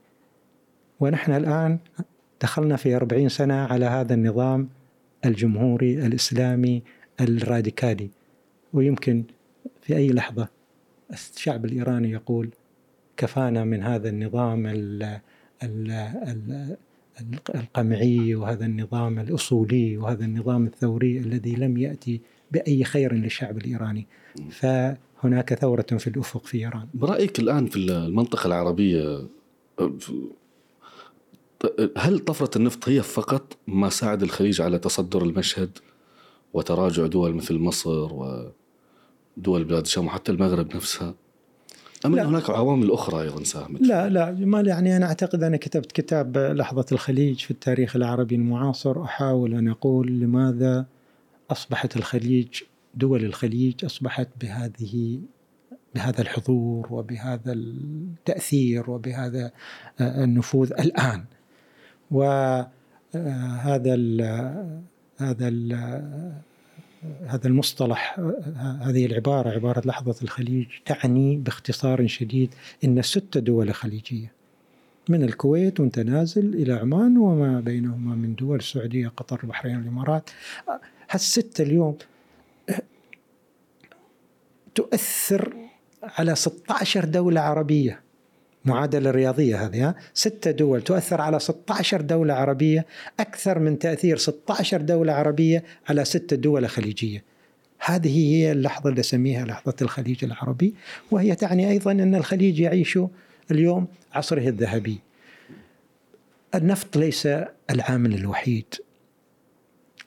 ونحن الآن دخلنا في 40 سنة على هذا النظام الجمهوري الإسلامي الراديكالي. ويمكن في أي لحظة الشعب الإيراني يقول كفانا من هذا النظام ال ال ال القمعي وهذا النظام الأصولي وهذا النظام الثوري الذي لم يأتي بأي خير للشعب الإيراني. فهناك ثورة في الأفق في إيران. برأيك الآن في المنطقة العربية هل طفرة النفط هي فقط ما ساعد الخليج على تصدر المشهد وتراجع دول مثل مصر و دول بلاد الشام وحتى المغرب نفسها. أم أن هناك عوامل أخرى أيضا ساهمت؟ لا لا جمال يعني أنا أعتقد أنا كتبت كتاب لحظة الخليج في التاريخ العربي المعاصر أحاول أن أقول لماذا أصبحت الخليج دول الخليج أصبحت بهذه بهذا الحضور وبهذا التأثير وبهذا النفوذ الآن. وهذا ال هذا ال هذا المصطلح هذه العبارة عبارة لحظة الخليج تعني باختصار شديد أن ست دول خليجية. من الكويت وانت نازل إلى عمان وما بينهما من دول السعودية قطر البحرين الإمارات. هالستة اليوم تؤثر على 16 دولة عربية. معادلة رياضية هذه ستة دول تؤثر على 16 دولة عربية أكثر من تأثير 16 دولة عربية على ستة دول خليجية. هذه هي اللحظة اللي أسميها لحظة الخليج العربي وهي تعني أيضا أن الخليج يعيش اليوم عصره الذهبي. النفط ليس العامل الوحيد.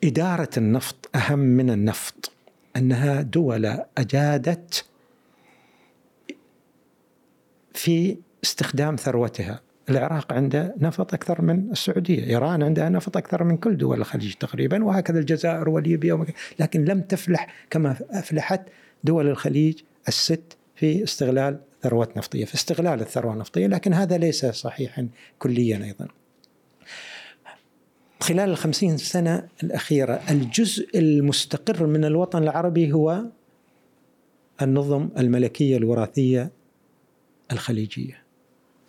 إدارة النفط أهم من النفط. أنها دول أجادت في استخدام ثروتها. العراق عنده نفط أكثر من السعودية إيران عندها نفط أكثر من كل دول الخليج تقريبا وهكذا الجزائر وليبيا لكن لم تفلح كما أفلحت دول الخليج الست في استغلال ثروات نفطية في استغلال الثروة النفطية. لكن هذا ليس صحيحا كليا أيضا. خلال الخمسين سنة الأخيرة الجزء المستقر من الوطن العربي هو النظم الملكية الوراثية الخليجية.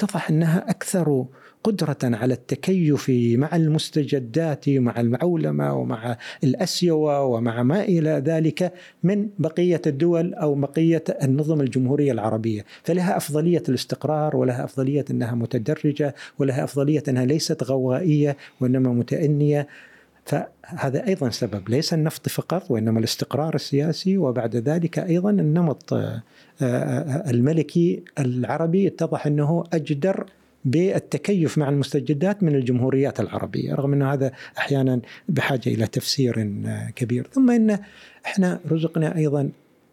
اتضح أنها أكثر قدرة على التكيف مع المستجدات ومع العولمة ومع الأسيوة ومع ما إلى ذلك من بقية الدول أو بقية النظم الجمهورية العربية. فلها أفضلية الاستقرار ولها أفضلية أنها متدرجة ولها أفضلية أنها ليست غوائية وإنما متأنية. فهذا أيضا سبب ليس النفط فقط وإنما الاستقرار السياسي وبعد ذلك أيضا النمط آه، آه، الملكي العربي اتضح أنه أجدر بالتكيف مع المستجدات من الجمهوريات العربية رغم أن هذا أحيانا بحاجة إلى تفسير آه، كبير. ثم إن إحنا رزقنا أيضا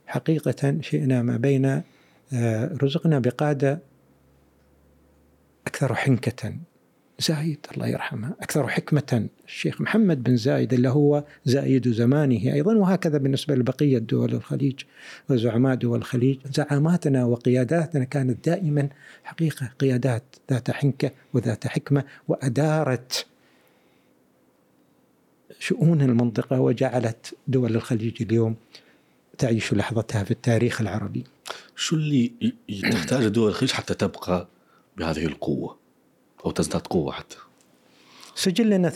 حقيقة شئنا ما بين رزقنا بقادة أكثر حنكة زايد الله يرحمه. أكثر حكمة الشيخ محمد بن زايد اللي هو زايد زمانه أيضا وهكذا بالنسبة لبقية دول الخليج وزعماء دول الخليج. زعاماتنا وقياداتنا كانت دائما حقيقة قيادات ذات حنكة وذات حكمة وأدارت شؤون المنطقة وجعلت دول الخليج اليوم تعيش لحظتها في التاريخ العربي. شو اللي تحتاج دول الخليج حتى تبقى بهذه القوة؟ أو تزداد قوة حتى. سجلنا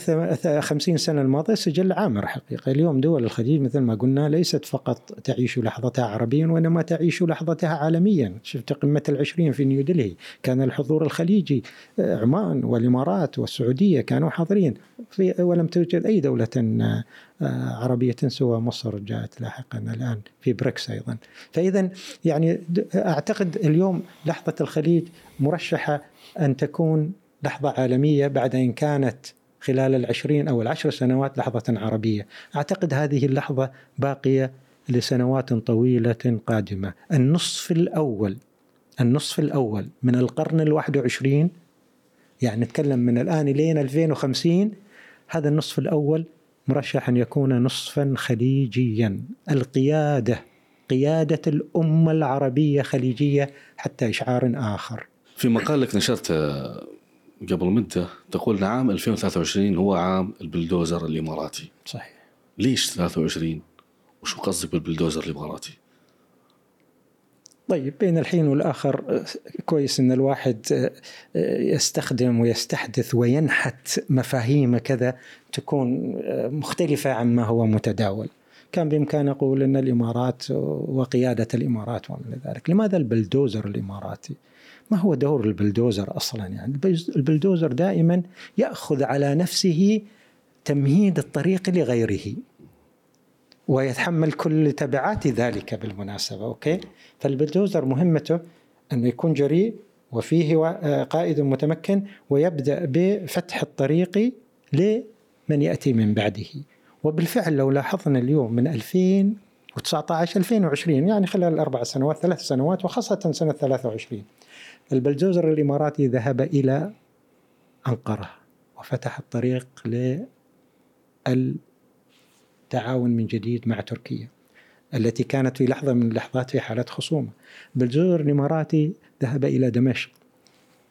50 سنة الماضية سجل عامر حقيقة. اليوم دول الخليج مثل ما قلنا ليست فقط تعيش لحظتها عربيا وإنما تعيش لحظتها عالميا. شفت قمة العشرين في نيودلهي كان الحضور الخليجي آه، عمان والإمارات والسعودية كانوا حاضرين في ولم توجد أي دولة آه، عربية سوى مصر جاءت لاحقا الآن في بريكس أيضا. فإذا يعني أعتقد اليوم لحظة الخليج مرشحة أن تكون لحظة عالمية بعد أن كانت خلال العشرين أو العشر سنوات لحظة عربية. أعتقد هذه اللحظة باقية لسنوات طويلة قادمة. النصف الأول النصف الأول من القرن الواحد وعشرين يعني نتكلم من الآن لين 2050 هذا النصف الأول مرشح أن يكون نصفا خليجيا. القيادة قيادة الأمة العربية خليجية حتى إشعار آخر. في مقال لك نشرت قبل مدة تقول عام 2023 هو عام البلدوزر الإماراتي. صحيح. ليش 23 وشو قصدك بالبلدوزر الإماراتي؟ طيب بين الحين والآخر كويس أن الواحد يستخدم ويستحدث وينحت مفاهيم كذا تكون مختلفة عما هو متداول. كان بإمكان أقول أن الإمارات وقيادة الإمارات ومن ذلك. لماذا البلدوزر الإماراتي؟ ما هو دور البلدوزر أصلا يعني؟ البلدوزر دائما يأخذ على نفسه تمهيد الطريق لغيره ويتحمل كل تبعات ذلك بالمناسبة أوكي؟ فالبلدوزر مهمته أنه يكون جريء وفيه قائد متمكن ويبدأ بفتح الطريق لمن يأتي من بعده. وبالفعل لو لاحظنا اليوم من 2019 2020 يعني خلال الأربع سنوات ثلاث سنوات وخاصة سنة 23 البلدوزر الإماراتي ذهب إلى أنقرة وفتح الطريق للتعاون من جديد مع تركيا التي كانت في لحظة من اللحظات في حالة خصومة. البلدوزر الإماراتي ذهب إلى دمشق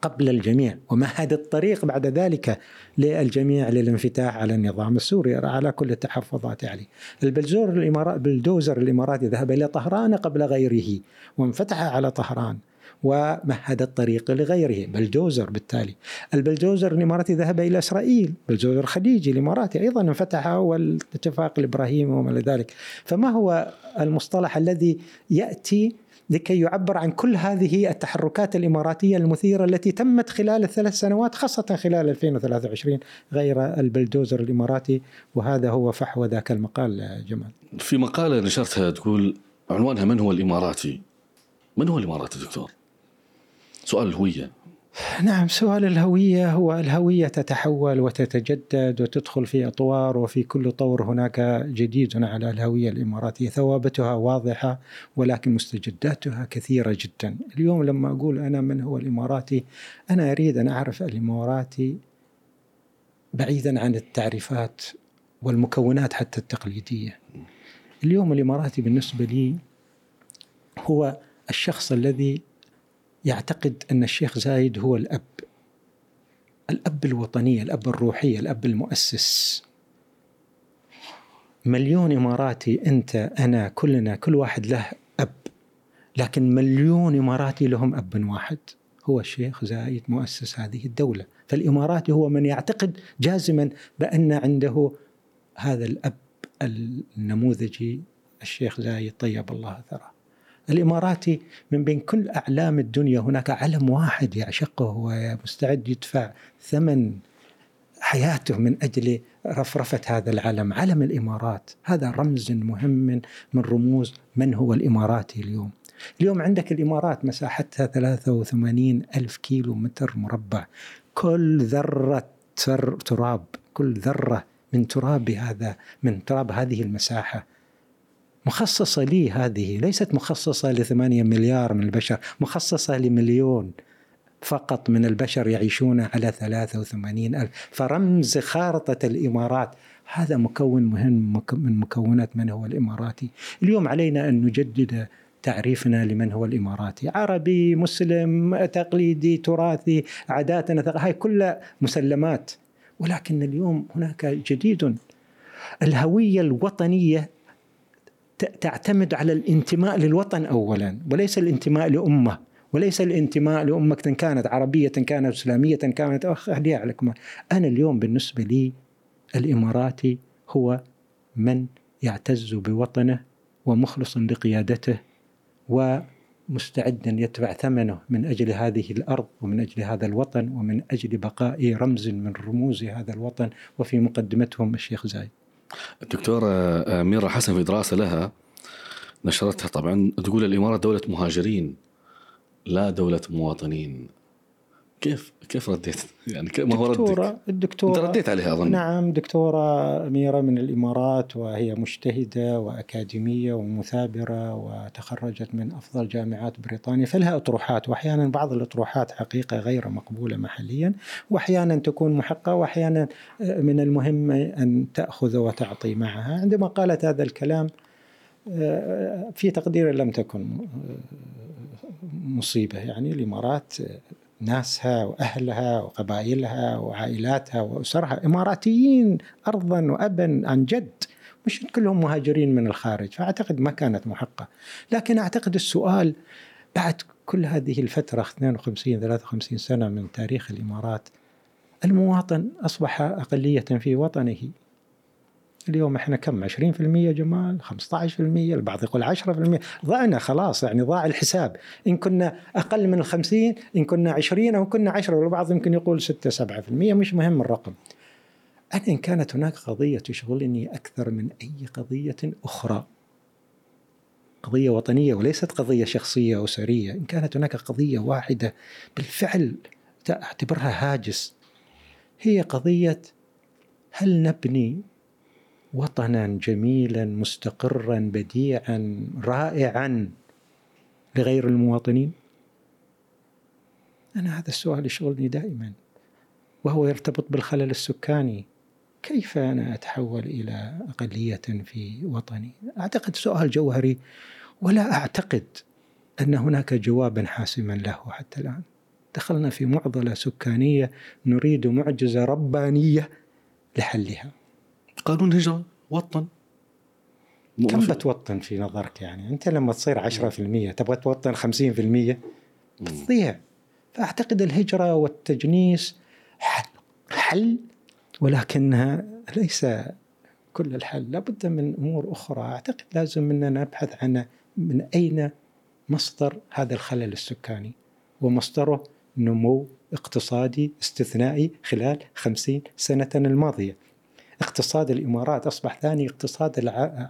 قبل الجميع ومهد الطريق بعد ذلك للجميع للانفتاح على النظام السوري على كل التحفظات عليه. البلدوزر الإمارات البلدوزر الإماراتي ذهب إلى طهران قبل غيره وانفتح على طهران. ومهد الطريق لغيره. بلدوزر بالتالي. البلدوزر الإماراتي ذهب إلى إسرائيل. بلدوزر خليجي الإماراتي أيضا انفتح والاتفاق الإبراهيمي وما ذلك. فما هو المصطلح الذي يأتي لكي يعبر عن كل هذه التحركات الإماراتية المثيرة التي تمت خلال الثلاث سنوات خاصة خلال 2023 غير البلدوزر الإماراتي؟ وهذا هو فحوى ذاك المقال جمال. في مقالة نشرتها تقول عنوانها من هو الإماراتي؟ من هو الإماراتي دكتور؟ سؤال الهوية. نعم سؤال الهوية هو الهوية تتحول وتتجدد وتدخل في أطوار وفي كل طور هناك جديد على الهوية الإماراتية. ثوابتها واضحة ولكن مستجداتها كثيرة جدا. اليوم لما أقول أنا من هو الإماراتي أنا أريد أن أعرف الإماراتي بعيدا عن التعريفات والمكونات حتى التقليدية. اليوم الإماراتي بالنسبة لي هو الشخص الذي يعتقد أن الشيخ زايد هو الأب. الأب الوطنية الأب الروحية الأب المؤسس. مليون إماراتي أنت أنا كلنا كل واحد له أب. لكن مليون إماراتي لهم أب واحد. هو الشيخ زايد مؤسس هذه الدولة. فالإماراتي هو من يعتقد جازما بأن عنده هذا الأب النموذجي الشيخ زايد طيب الله ثراه. الإماراتي من بين كل أعلام الدنيا. هناك علم واحد يعشقه ومستعد يدفع ثمن حياته من أجل رفرفة هذا العلم علم الإمارات هذا رمز مهم من, رموز من هو الإماراتي اليوم. اليوم عندك الإمارات مساحتها 83 ألف كيلو متر مربع. كل ذرة تراب كل ذرة من تراب هذا من تراب هذه المساحة. مخصصة لي هذه ليست مخصصة لثمانية مليار من البشر مخصصة لمليون فقط من البشر يعيشون على 83 ألف. فرمز خارطة الإمارات هذا مكون مهم من مكونات من هو الإماراتي اليوم علينا أن نجدد تعريفنا لمن هو الإماراتي عربي مسلم تقليدي تراثي عاداتنا هاي كلها مسلمات. ولكن اليوم هناك جديد. الهوية الوطنية تعتمد على الانتماء للوطن اولا وليس الانتماء لأمة وليس الانتماء لأمة إن كانت عربية إن كانت إسلامية إن كانت اخليها عليكم أنا اليوم بالنسبة لي الاماراتي هو من يعتز بوطنه ومخلص لقيادته ومستعدا يدفع ثمنه من أجل هذه الأرض ومن أجل هذا الوطن ومن أجل بقاء رمز من رموز هذا الوطن وفي مقدمتهم الشيخ زايد. الدكتورة أميرة حسن في دراسة لها نشرتها. طبعا تقول الإمارات دولة مهاجرين لا دولة مواطنين. كيف كيف رديت؟ يعني ما هو ردك؟ الدكتورة أنت رديت عليها أظن نعم دكتورة أميرة من الإمارات وهي مجتهدة وأكاديمية ومثابرة وتخرجت من أفضل جامعات بريطانيا فلها أطروحات وأحيانا بعض الأطروحات حقيقة غير مقبولة محليا وأحيانا تكون محقة وأحيانا من المهم أن تأخذ وتعطي معها عندما قالت هذا الكلام في تقدير لم تكن مصيبة يعني الإمارات ناسها وأهلها وقبائلها وعائلاتها وأسرها. إماراتيين ارضا وابا عن جد. مش كلهم مهاجرين من الخارج. فأعتقد ما كانت محقة. لكن أعتقد السؤال بعد كل هذه الفترة 52 53 سنة من تاريخ الإمارات المواطن أصبح أقلية في وطنه. اليوم إحنا كم؟ 20% جمال 15% البعض يقول 10% ضعنا خلاص يعني ضاع الحساب. إن كنا أقل من ال 50 إن كنا 20 أو كنا 10 والبعض يمكن يقول 6 7% مش مهم الرقم. أنا إن كانت هناك قضية تشغلني أكثر من أي قضية أخرى قضية وطنية وليست قضية شخصية اسريه إن كانت هناك قضية واحدة بالفعل أعتبرها هاجس هي قضية هل نبني وطنا جميلا مستقرا بديعا رائعا لغير المواطنين؟ أنا هذا السؤال يشغلني دائما وهو يرتبط بالخلل السكاني. كيف أنا أتحول إلى أقلية في وطني؟ أعتقد سؤال جوهري ولا أعتقد أن هناك جوابا حاسما له حتى الآن. دخلنا في معضلة سكانية نريد معجزة ربانية لحلها. قانون هجرة؟ وطن. كم بتوطن في نظرك يعني؟ أنت لما تصير 10% تبغى توطن 50% بتضيع فأعتقد الهجرة والتجنيس حل ولكنها ليس كل الحل. لابد من أمور أخرى. أعتقد لازم أننا نبحث عن من أين مصدر هذا الخلل السكاني. ومصدره نمو اقتصادي استثنائي خلال خمسين سنة الماضية. اقتصاد الإمارات أصبح ثاني اقتصاد الع...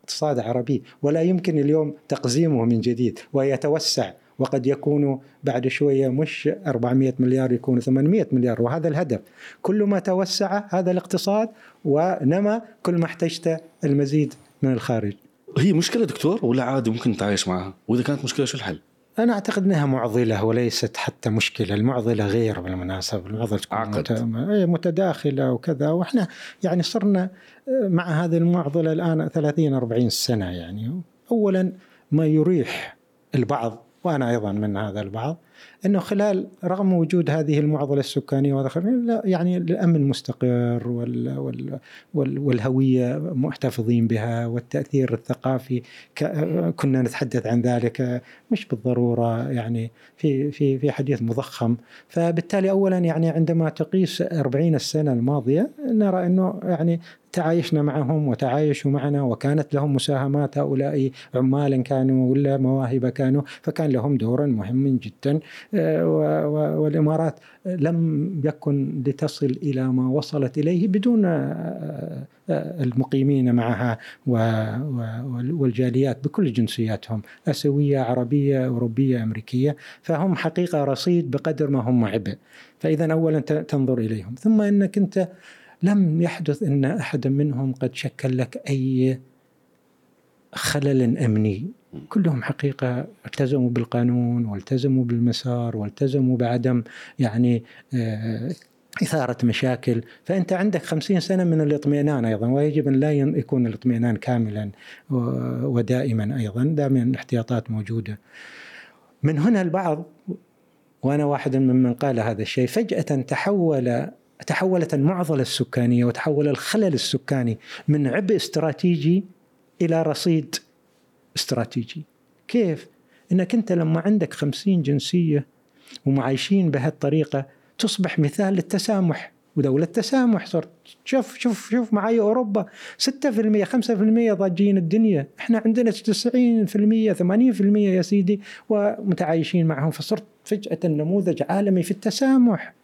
اقتصاد عربي ولا يمكن اليوم تقزيمه من جديد ويتوسع وقد يكون بعد شوية مش 400 مليار يكون 800 مليار وهذا الهدف. كل ما توسع هذا الاقتصاد ونما كل ما احتجت المزيد من الخارج. هي مشكلة دكتور ولا عادي ممكن نتعايش معها؟ وإذا كانت مشكلة شو الحل؟ أنا أعتقد أنها معضلة وليست حتى مشكلة. المعضلة غير بالمناسبة. المعضلة عقد. متداخلة وكذا. وإحنا يعني صرنا مع هذه المعضلة الآن 30 40 سنة يعني. أولا ما يريح البعض وأنا أيضا من هذا البعض إنه خلال رغم وجود هذه المعضلة السكانية لا يعني الأمن مستقر وال وال وال والهوية محتفظين بها والتأثير الثقافي كنا نتحدث عن ذلك مش بالضرورة يعني في في في حديث مضخم. فبالتالي اولا يعني عندما تقيس 40 السنة الماضية نرى إنه يعني تعايشنا معهم وتعايشوا معنا وكانت لهم مساهمات هؤلاء عمالا كانوا ولا مواهب كانوا فكان لهم دور مهم جدا. آه، والإمارات لم يكن لتصل إلى ما وصلت إليه بدون آه، آه، المقيمين معها والجاليات بكل جنسياتهم آسيوية عربية أوروبية أمريكية فهم حقيقة رصيد بقدر ما هم عبء. فإذا اولا تنظر إليهم. ثم إنك أنت لم يحدث إن أحد منهم قد شكل لك أي خلل أمني. كلهم حقيقة التزموا بالقانون والتزموا بالمسار والتزموا بعدم يعني آه، إثارة مشاكل. فأنت عندك خمسين سنة من الاطمئنان أيضا ويجب أن لا يكون الاطمئنان كاملا ودائما أيضا دائما الاحتياطات موجودة. من هنا البعض وأنا واحد ممن قال هذا الشيء فجأة تحول تحولت المعضلة السكانية وتحول الخلل السكاني من عبء استراتيجي إلى رصيد. استراتيجي. كيف؟ إنك أنت لما عندك خمسين جنسية ومعايشين بهالطريقة تصبح مثال للتسامح. ودولة تسامح صرت شوف شوف شوف معي أوروبا 6% 5% ضاجين الدنيا. إحنا عندنا 90% 80% يا سيدي ومتعايشين معهم. فصرت فجأة نموذج عالمي في التسامح.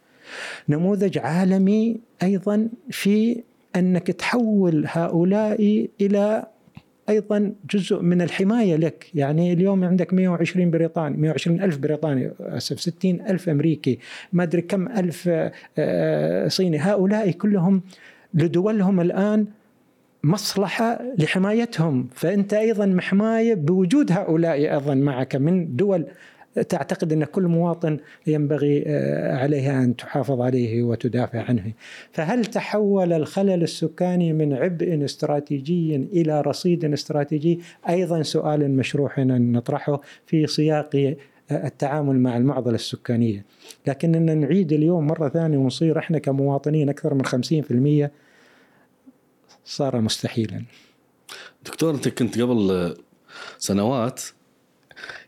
نموذج عالمي أيضا في أنك تحول هؤلاء إلى أيضا جزء من الحماية لك. يعني اليوم عندك 120 بريطاني 120 ألف بريطاني أسف 60 ألف أمريكي ما أدري كم ألف آه، صيني. هؤلاء كلهم لدولهم الآن مصلحة لحمايتهم. فأنت أيضا محماية بوجود هؤلاء أيضا معك من دول تعتقد أن كل مواطن ينبغي آه، عليها أن تحافظ عليه وتدافع عنه. فهل تحول الخلل السكاني من عبء استراتيجي إلى رصيد استراتيجي؟ أيضا سؤال مشروع ان نطرحه في سياق آه، التعامل مع المعضلة السكانية. لكننا نعيد اليوم مرة ثانية ونصير إحنا كمواطنين أكثر من 50% صار مستحيلا. دكتور أنت كنت قبل سنوات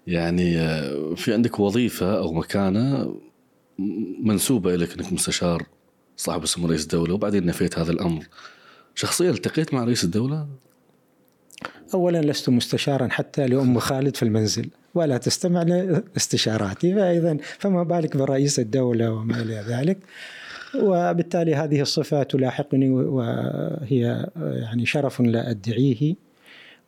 يعني آه، في عندك وظيفة أو مكانة منسوبة إليك أنك مستشار صاحب السمو رئيس الدولة وبعدين نفيت هذا الأمر. شخصيا التقيت مع رئيس الدولة؟ أولا لست مستشارا حتى لأم خالد في المنزل ولا تستمع لاستشاراتي فإذا فما بالك برئيس الدولة وما إلى ذلك؟ وبالتالي هذه الصفة تلاحقني وهي يعني شرف لا أدعيه.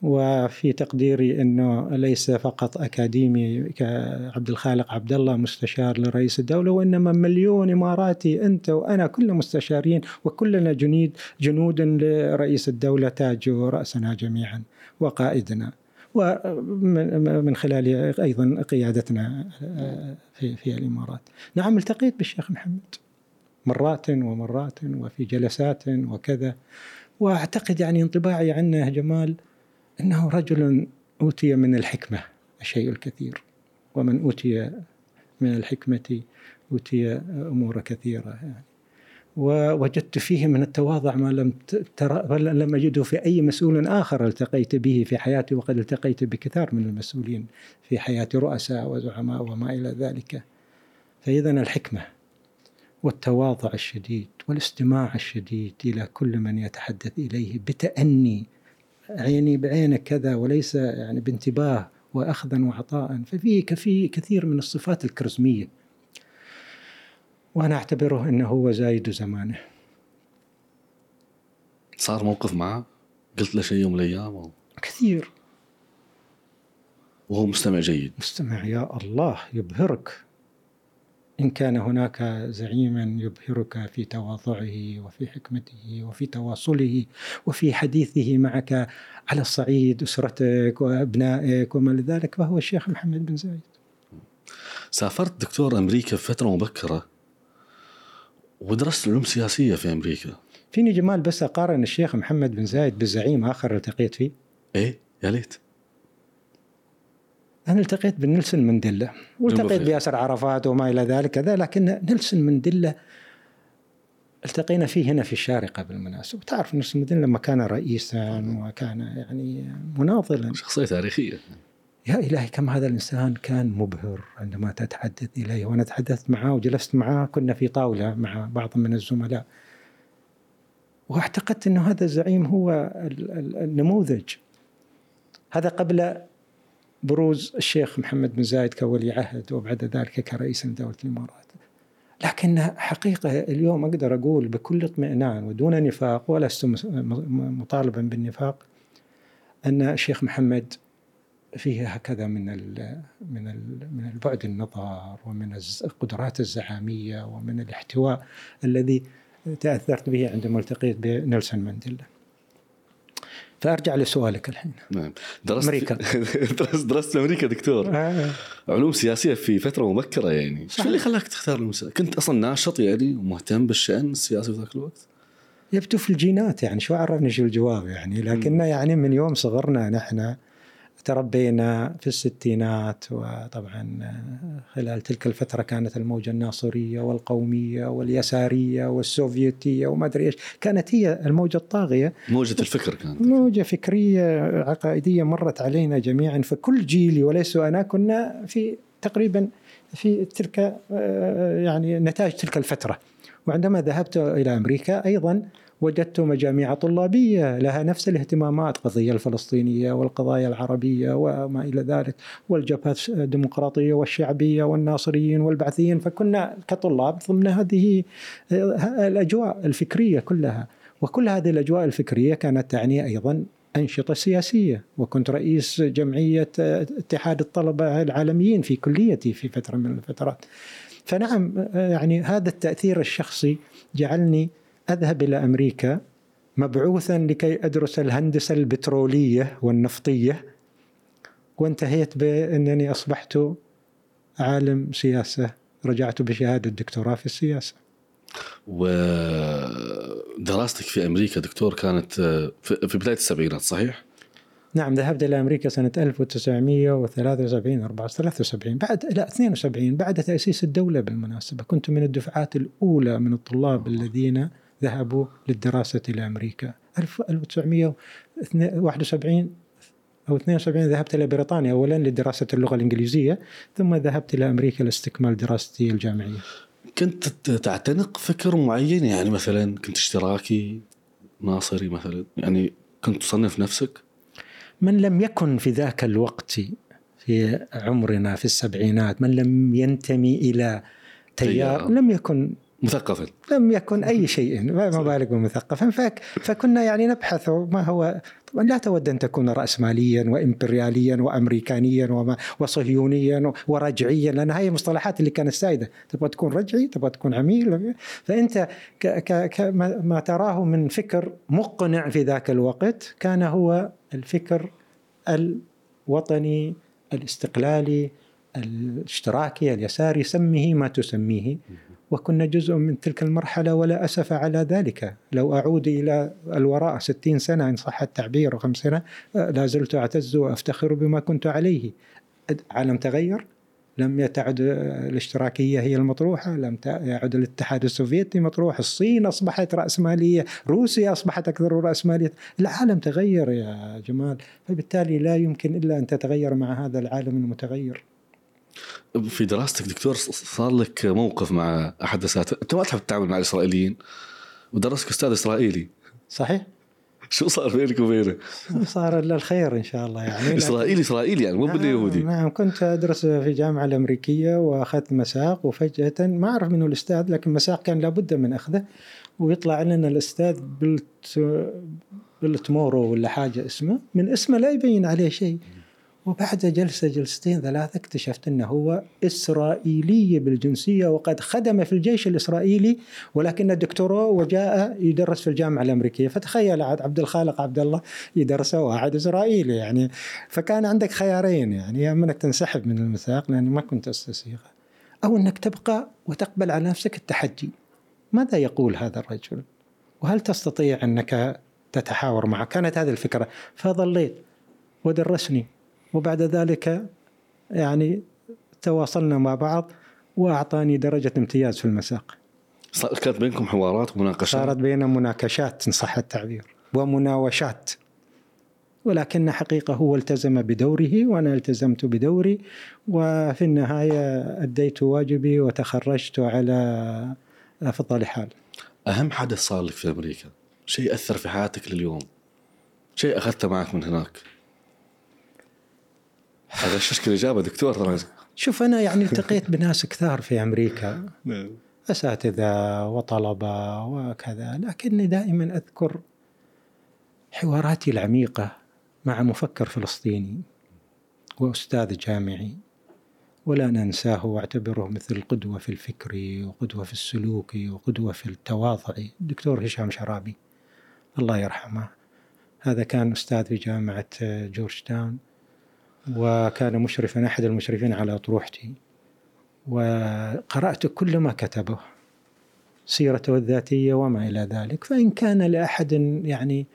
وفي تقديري إنه ليس فقط أكاديمي كعبد الخالق عبد الله مستشار لرئيس الدولة وإنما مليون إماراتي أنت وأنا كلنا مستشارين وكلنا جنود جنود لرئيس الدولة تاج رأسنا جميعا وقائدنا. ومن خلال أيضا قيادتنا في في الإمارات. نعم التقيت بالشيخ محمد. مرات ومرات وفي جلسات وكذا. وأعتقد يعني انطباعي عنه جمال إنه رجل أوتي من الحكمة الشيء الكثير. ومن أوتي من الحكمة أوتي أمور كثيرة. يعني ووجدت فيه من التواضع ما لم ترى لم أجده في أي مسؤول آخر. التقيت به في حياتي وقد التقيت بكثار من المسؤولين في حياتي رؤساء وزعماء وما إلى ذلك. فإذا الحكمة والتواضع الشديد والاستماع الشديد إلى كل من يتحدث إليه بتأني عيني بعينك كذا وليس يعني بانتباه وأخذا وعطاء. ففي كفي كثير من الصفات الكاريزميه وأنا أعتبره إنه هو زايد زمانه. صار موقف معه؟ قلت له شيء يوم من الأيام كثير. وهو مستمع جيد. مستمع يا الله يبهرك. إن كان هناك زعيما يبهرك في تواضعه وفي حكمته وفي تواصله وفي حديثه معك على الصعيد أسرتك وأبنائك وما لذلك فهو الشيخ محمد بن زايد. سافرت دكتور أمريكا في فترة مبكرة ودرست علوم سياسية في أمريكا. فيني جمال بس أقارن الشيخ محمد بن زايد بزعيم آخر التقيت فيه. إيه يا ليت. أنا التقيت بنيلسون منديلا والتقيت بياسر عرفات وما إلى ذلك كذا لكن نيلسون منديلا التقينا فيه هنا في الشارقة بالمناسبة. تعرف نيلسون منديلا لما كان رئيسا وكان يعني مناضلا. شخصية تاريخية. يا إلهي كم هذا الإنسان كان مبهر عندما تتحدث إليه. وأنا تحدثت معه وجلست معه كنا في طاولة مع بعض من الزملاء. واعتقدت أنه هذا الزعيم هو النموذج. هذا قبل بروز الشيخ محمد بن زايد كولي عهد وبعد ذلك كرئيس لدولة الإمارات لكن حقيقة اليوم أقدر أقول بكل اطمئنان ودون نفاق ولست مطالبا بالنفاق أن الشيخ محمد فيه هكذا من ال من ال من البعد النظر ومن القدرات الزعامية ومن الاحتواء الذي تأثرت به عندما التقيت بنيلسون مانديلا. فارجع لسؤالك الحين. نعم. درست أمريكا. درست درست أمريكا دكتور. آه. علوم سياسية في فترة مبكرة يعني. شو اللي خلاك تختار المسا... كنت أصلا ناشط يعني ومهتم بالشأن السياسي في ذاك الوقت؟ يبدو في الجينات يعني شو عرفني شو الجواب يعني؟ لكن يعني من يوم صغرنا نحن تربينا في الستينات وطبعا خلال تلك الفترة كانت الموجة الناصرية والقومية واليسارية والسوفيتية وما أدري إيش. كانت هي الموجة الطاغية. موجة الفكر كانت. موجة فكرية عقائدية مرت علينا جميعا فكل جيلي وليس أنا كنا في تقريبا في تلك يعني نتائج تلك الفترة. وعندما ذهبت إلى أمريكا أيضا وجدت مجاميع طلابية لها نفس الاهتمامات القضية الفلسطينية والقضايا العربية وما إلى ذلك والجبهات الديمقراطية والشعبية والناصريين والبعثيين فكنا كطلاب ضمن هذه الأجواء الفكرية كلها. وكل هذه الأجواء الفكرية كانت تعني أيضا أنشطة سياسية. وكنت رئيس جمعية اتحاد الطلبة العالميين في كليتي في فترة من الفترات. فنعم يعني هذا التأثير الشخصي جعلني أذهب إلى أمريكا مبعوثا لكي أدرس الهندسة البترولية والنفطية وانتهيت بأنني أصبحت عالم سياسة رجعت بشهادة دكتوراه في السياسة. ودراستك في أمريكا دكتور كانت في بداية السبعينات صحيح؟ نعم ذهبت إلى أمريكا سنة 1973 73 بعد لا 72 بعد تأسيس الدولة بالمناسبة. كنت من الدفعات الأولى من الطلاب الذين ذهبوا للدراسة إلى أمريكا. 1971 أو 72 ذهبت إلى بريطانيا أولا لدراسة اللغة الإنجليزية ثم ذهبت إلى أمريكا لاستكمال دراستي الجامعية. كنت تعتنق فكر معين؟ يعني مثلا كنت اشتراكي ناصري مثلا؟ يعني كنت تصنف نفسك؟ من لم يكن في ذاك الوقت في عمرنا في السبعينات من لم ينتمي إلى تيار. لم يكن مثقفا. لم يكن أي شيء. ما بالك بمثقفا. فكنا يعني نبحث ما هو طبعا لا تود أن تكون راسماليا وامبرياليا وامريكانيا وما وصهيونيا ورجعيا لأن هاي المصطلحات اللي كانت سائدة. تبغى تكون رجعي تبغى تكون عميل. فأنت ك ك ما تراه من فكر مقنع في ذاك الوقت كان هو الفكر الوطني الاستقلالي الاشتراكي اليساري سميه ما تسميه. وكنا جزء من تلك المرحلة ولا أسف على ذلك. لو أعود إلى الوراء ستين سنة إن صح التعبير أو خمس سنة لا زلت أعتز وأفتخر بما كنت عليه. عالم تغير؟ لم تعد الاشتراكية هي المطروحة لم يعد الاتحاد السوفيتي مطروح. الصين أصبحت رأسمالية روسيا أصبحت أكثر رأسمالية العالم تغير يا جمال. فبالتالي لا يمكن إلا أن تتغير مع هذا العالم المتغير. في دراستك دكتور صار لك موقف مع احد الاساتذه أنت ما تحب تتعامل مع الإسرائيليين؟ ودرسك أستاذ إسرائيلي. صحيح. شو صار بينك وبينه؟ صار الا الخير إن شاء الله يعني. إسرائيلي إسرائيلي يعني مو باليهودي. نعم, نعم كنت أدرس في الجامعة الأمريكية وأخذت مساق وفجأة ما أعرف منه الأستاذ لكن مساق كان لابد من أخذه ويطلع لنا الأستاذ بلت بلتمورو ولا حاجة اسمه من اسمه لا يبين عليه شيء. وبعد جلسة جلستين ثلاثة اكتشفت أنه هو إسرائيلي بالجنسية وقد خدم في الجيش الإسرائيلي ولكن دكتوراه وجاء يدرس في الجامعة الأمريكية. فتخيل عبد الخالق عبد الله يدرس واحد إسرائيلي يعني. فكان عندك خيارين يعني يا أنك تنسحب من المساق لأني ما كنت أستسيغه أو أنك تبقى وتقبل على نفسك التحدي. ماذا يقول هذا الرجل؟ وهل تستطيع أنك تتحاور معه؟ كانت هذه الفكرة. فظليت ودرسني. وبعد ذلك يعني تواصلنا مع بعض وأعطاني درجة امتياز في المساق. كانت بينكم حوارات ومناقشات؟ صارت بيننا مناقشات إن صح التعبير ومناوشات ولكن حقيقة هو التزم بدوره وأنا التزمت بدوري وفي النهاية أديت واجبي وتخرجت على أفضل حال. أهم حدث صار لك في أمريكا، شيء أثر في حياتك لليوم. شيء أخذته معك من هناك. هذا شكل اجابه دكتور شوف أنا يعني التقيت بناس كثار في أمريكا. نعم. أساتذة وطلبة وكذا. لكني دائما أذكر حواراتي العميقة مع مفكر فلسطيني وأستاذ جامعي. ولا ننساه وأعتبره مثل قدوة في الفكر وقدوة في السلوك وقدوة في التواضع. الدكتور هشام شرابي الله يرحمه. هذا كان أستاذ في جامعة جورج تاون وكان مشرفا أحد المشرفين على أطروحتي وقرأت كل ما كتبه سيرته الذاتية وما إلى ذلك. فإن كان لأحد يعني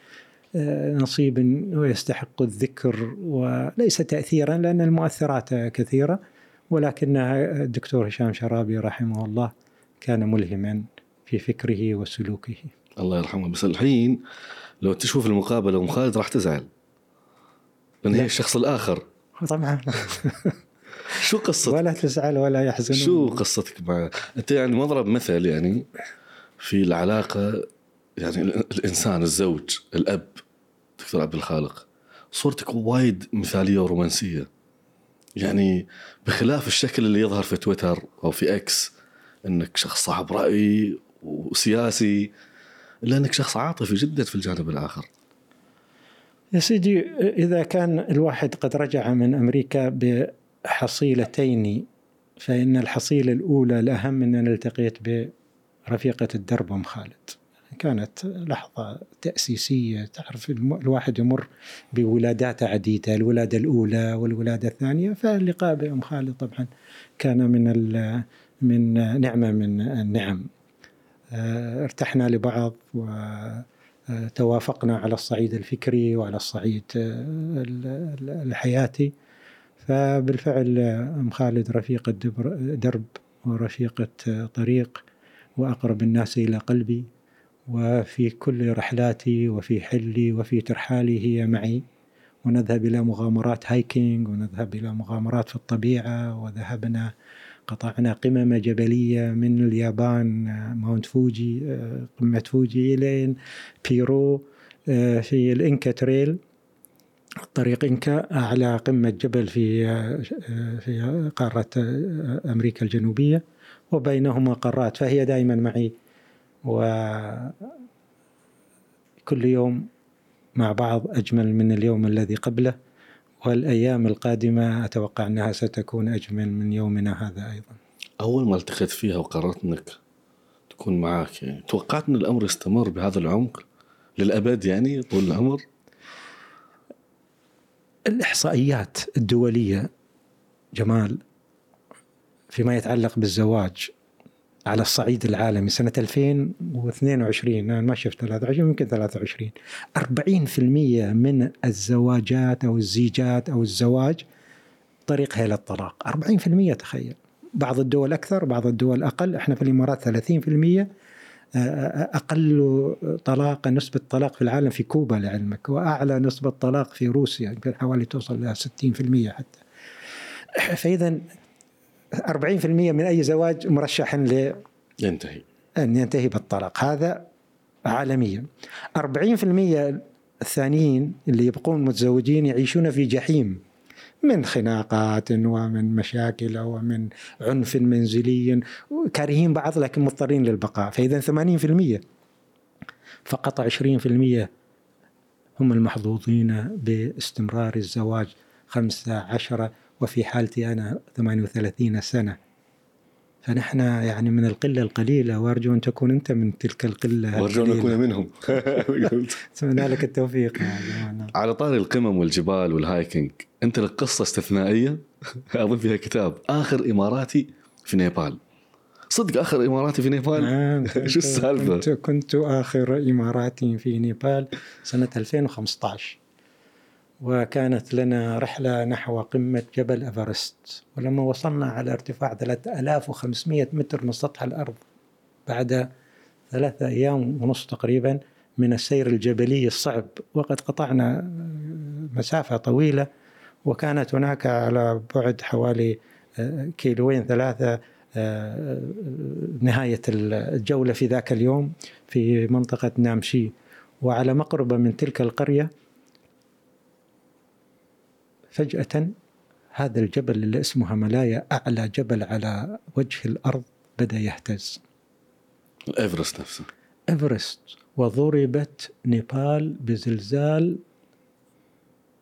آه، نصيب ويستحق الذكر وليس تأثيرا لأن المؤثرات كثيرة. ولكن الدكتور هشام شرابي رحمه الله كان ملهما في فكره وسلوكه. الله يرحمه. بس الحين لو تشوف المقابلة أم خالد راح تزعل. لأن هي الشخص الآخر. طبعا. شو قصتك؟ ولا تزعل ولا يحزن شو قصتك مع أنت يعني مضرب مثل يعني في العلاقة يعني الإنسان الزوج الأب دكتور عبد الخالق. صورتك وايد مثالية ورومانسية. يعني بخلاف الشكل اللي يظهر في تويتر أو في إكس إنك شخص صاحب رأي وسياسي الا انك شخص عاطفي جدا في الجانب الآخر. يا سيدي إذا كان الواحد قد رجع من أمريكا بحصيلتين فإن الحصيلة الأولى الأهم أن التقيت برفيقة الدرب أم خالد. كانت لحظة تأسيسية تعرف الواحد يمر بولادات عديدة الولادة الأولى والولادة الثانية فاللقاء بأم خالد طبعا كان من من نعمة من النعم. آه، ارتحنا لبعض و توافقنا على الصعيد الفكري وعلى الصعيد آه، الحياتي. فبالفعل أم خالد رفيقة درب ورفيقة طريق وأقرب الناس إلى قلبي. وفي كل رحلاتي وفي حلي وفي ترحالي هي معي. ونذهب إلى مغامرات hiking ونذهب إلى مغامرات في الطبيعة وذهبنا قطعنا قمم جبلية من اليابان Mount Fuji قمة فوجي إلى بيرو في ال Inca Trail. طريق إنكا أعلى قمة جبل في في قارة أمريكا الجنوبية وبينهما قارات فهي دائما معي. وكل يوم مع بعض أجمل من اليوم الذي قبله. والأيام القادمة أتوقع أنها ستكون أجمل من يومنا هذا أيضا. أول ما التقيت فيها وقررت أنك تكون معك يعني توقعت أن الأمر يستمر بهذا العمق للأبد يعني طول العمر؟ الإحصائيات الدولية جمال فيما يتعلق بالزواج على الصعيد العالمي. سنة 2022 أنا ما شفت 23 يمكن 23 40% من الزواجات أو الزيجات أو الزواج طريقها إلى الطلاق. 40% تخيل. بعض الدول أكثر بعض الدول أقل. إحنا في الإمارات 30% أقل طلاق نسبة طلاق في العالم في كوبا لعلمك وأعلى نسبة طلاق في روسيا يمكن حوالي توصل إلى 60% حتى. فإذا 40% من أي زواج مرشح ل ينتهي. أن ينتهي بالطلاق. هذا عالميا. 40% الثانيين اللي يبقون متزوجين يعيشون في جحيم من خناقات ومن مشاكل ومن عنف منزلي كارهين بعض لكن مضطرين للبقاء. فإذا 80% فقط 20% هم المحظوظين باستمرار الزواج خمسة عشرة وفي حالتي أنا 38 سنة. فنحن يعني من القلة القليلة وأرجو أن تكون أنت من تلك القلة وأرجو أن أكون منهم. أتمنى لك التوفيق. يا على طاري القمم والجبال والهايكينج أنت لك قصة استثنائية؟ أظن فيها كتاب. آخر إماراتي في نيبال. صدق آخر إماراتي في نيبال؟ نعم شو السالفة؟ كنت, كنت آخر إماراتي في نيبال سنة 2015 وكانت لنا رحلة نحو قمة جبل أفرست ولما وصلنا على ارتفاع 3500 متر من سطح الأرض بعد ثلاثة أيام ونص تقريبا من السير الجبلي الصعب. وقد قطعنا مسافة طويلة وكانت هناك على بعد حوالي آه، كيلوين ثلاثة آه، نهاية الجولة في ذاك اليوم في منطقة نامشي. وعلى مقربة من تلك القرية فجأة هذا الجبل اللي اسمه هملايا أعلى جبل على وجه الأرض بدأ يهتز. ايفرست نفسه. إيفرست وضربت نيبال بزلزال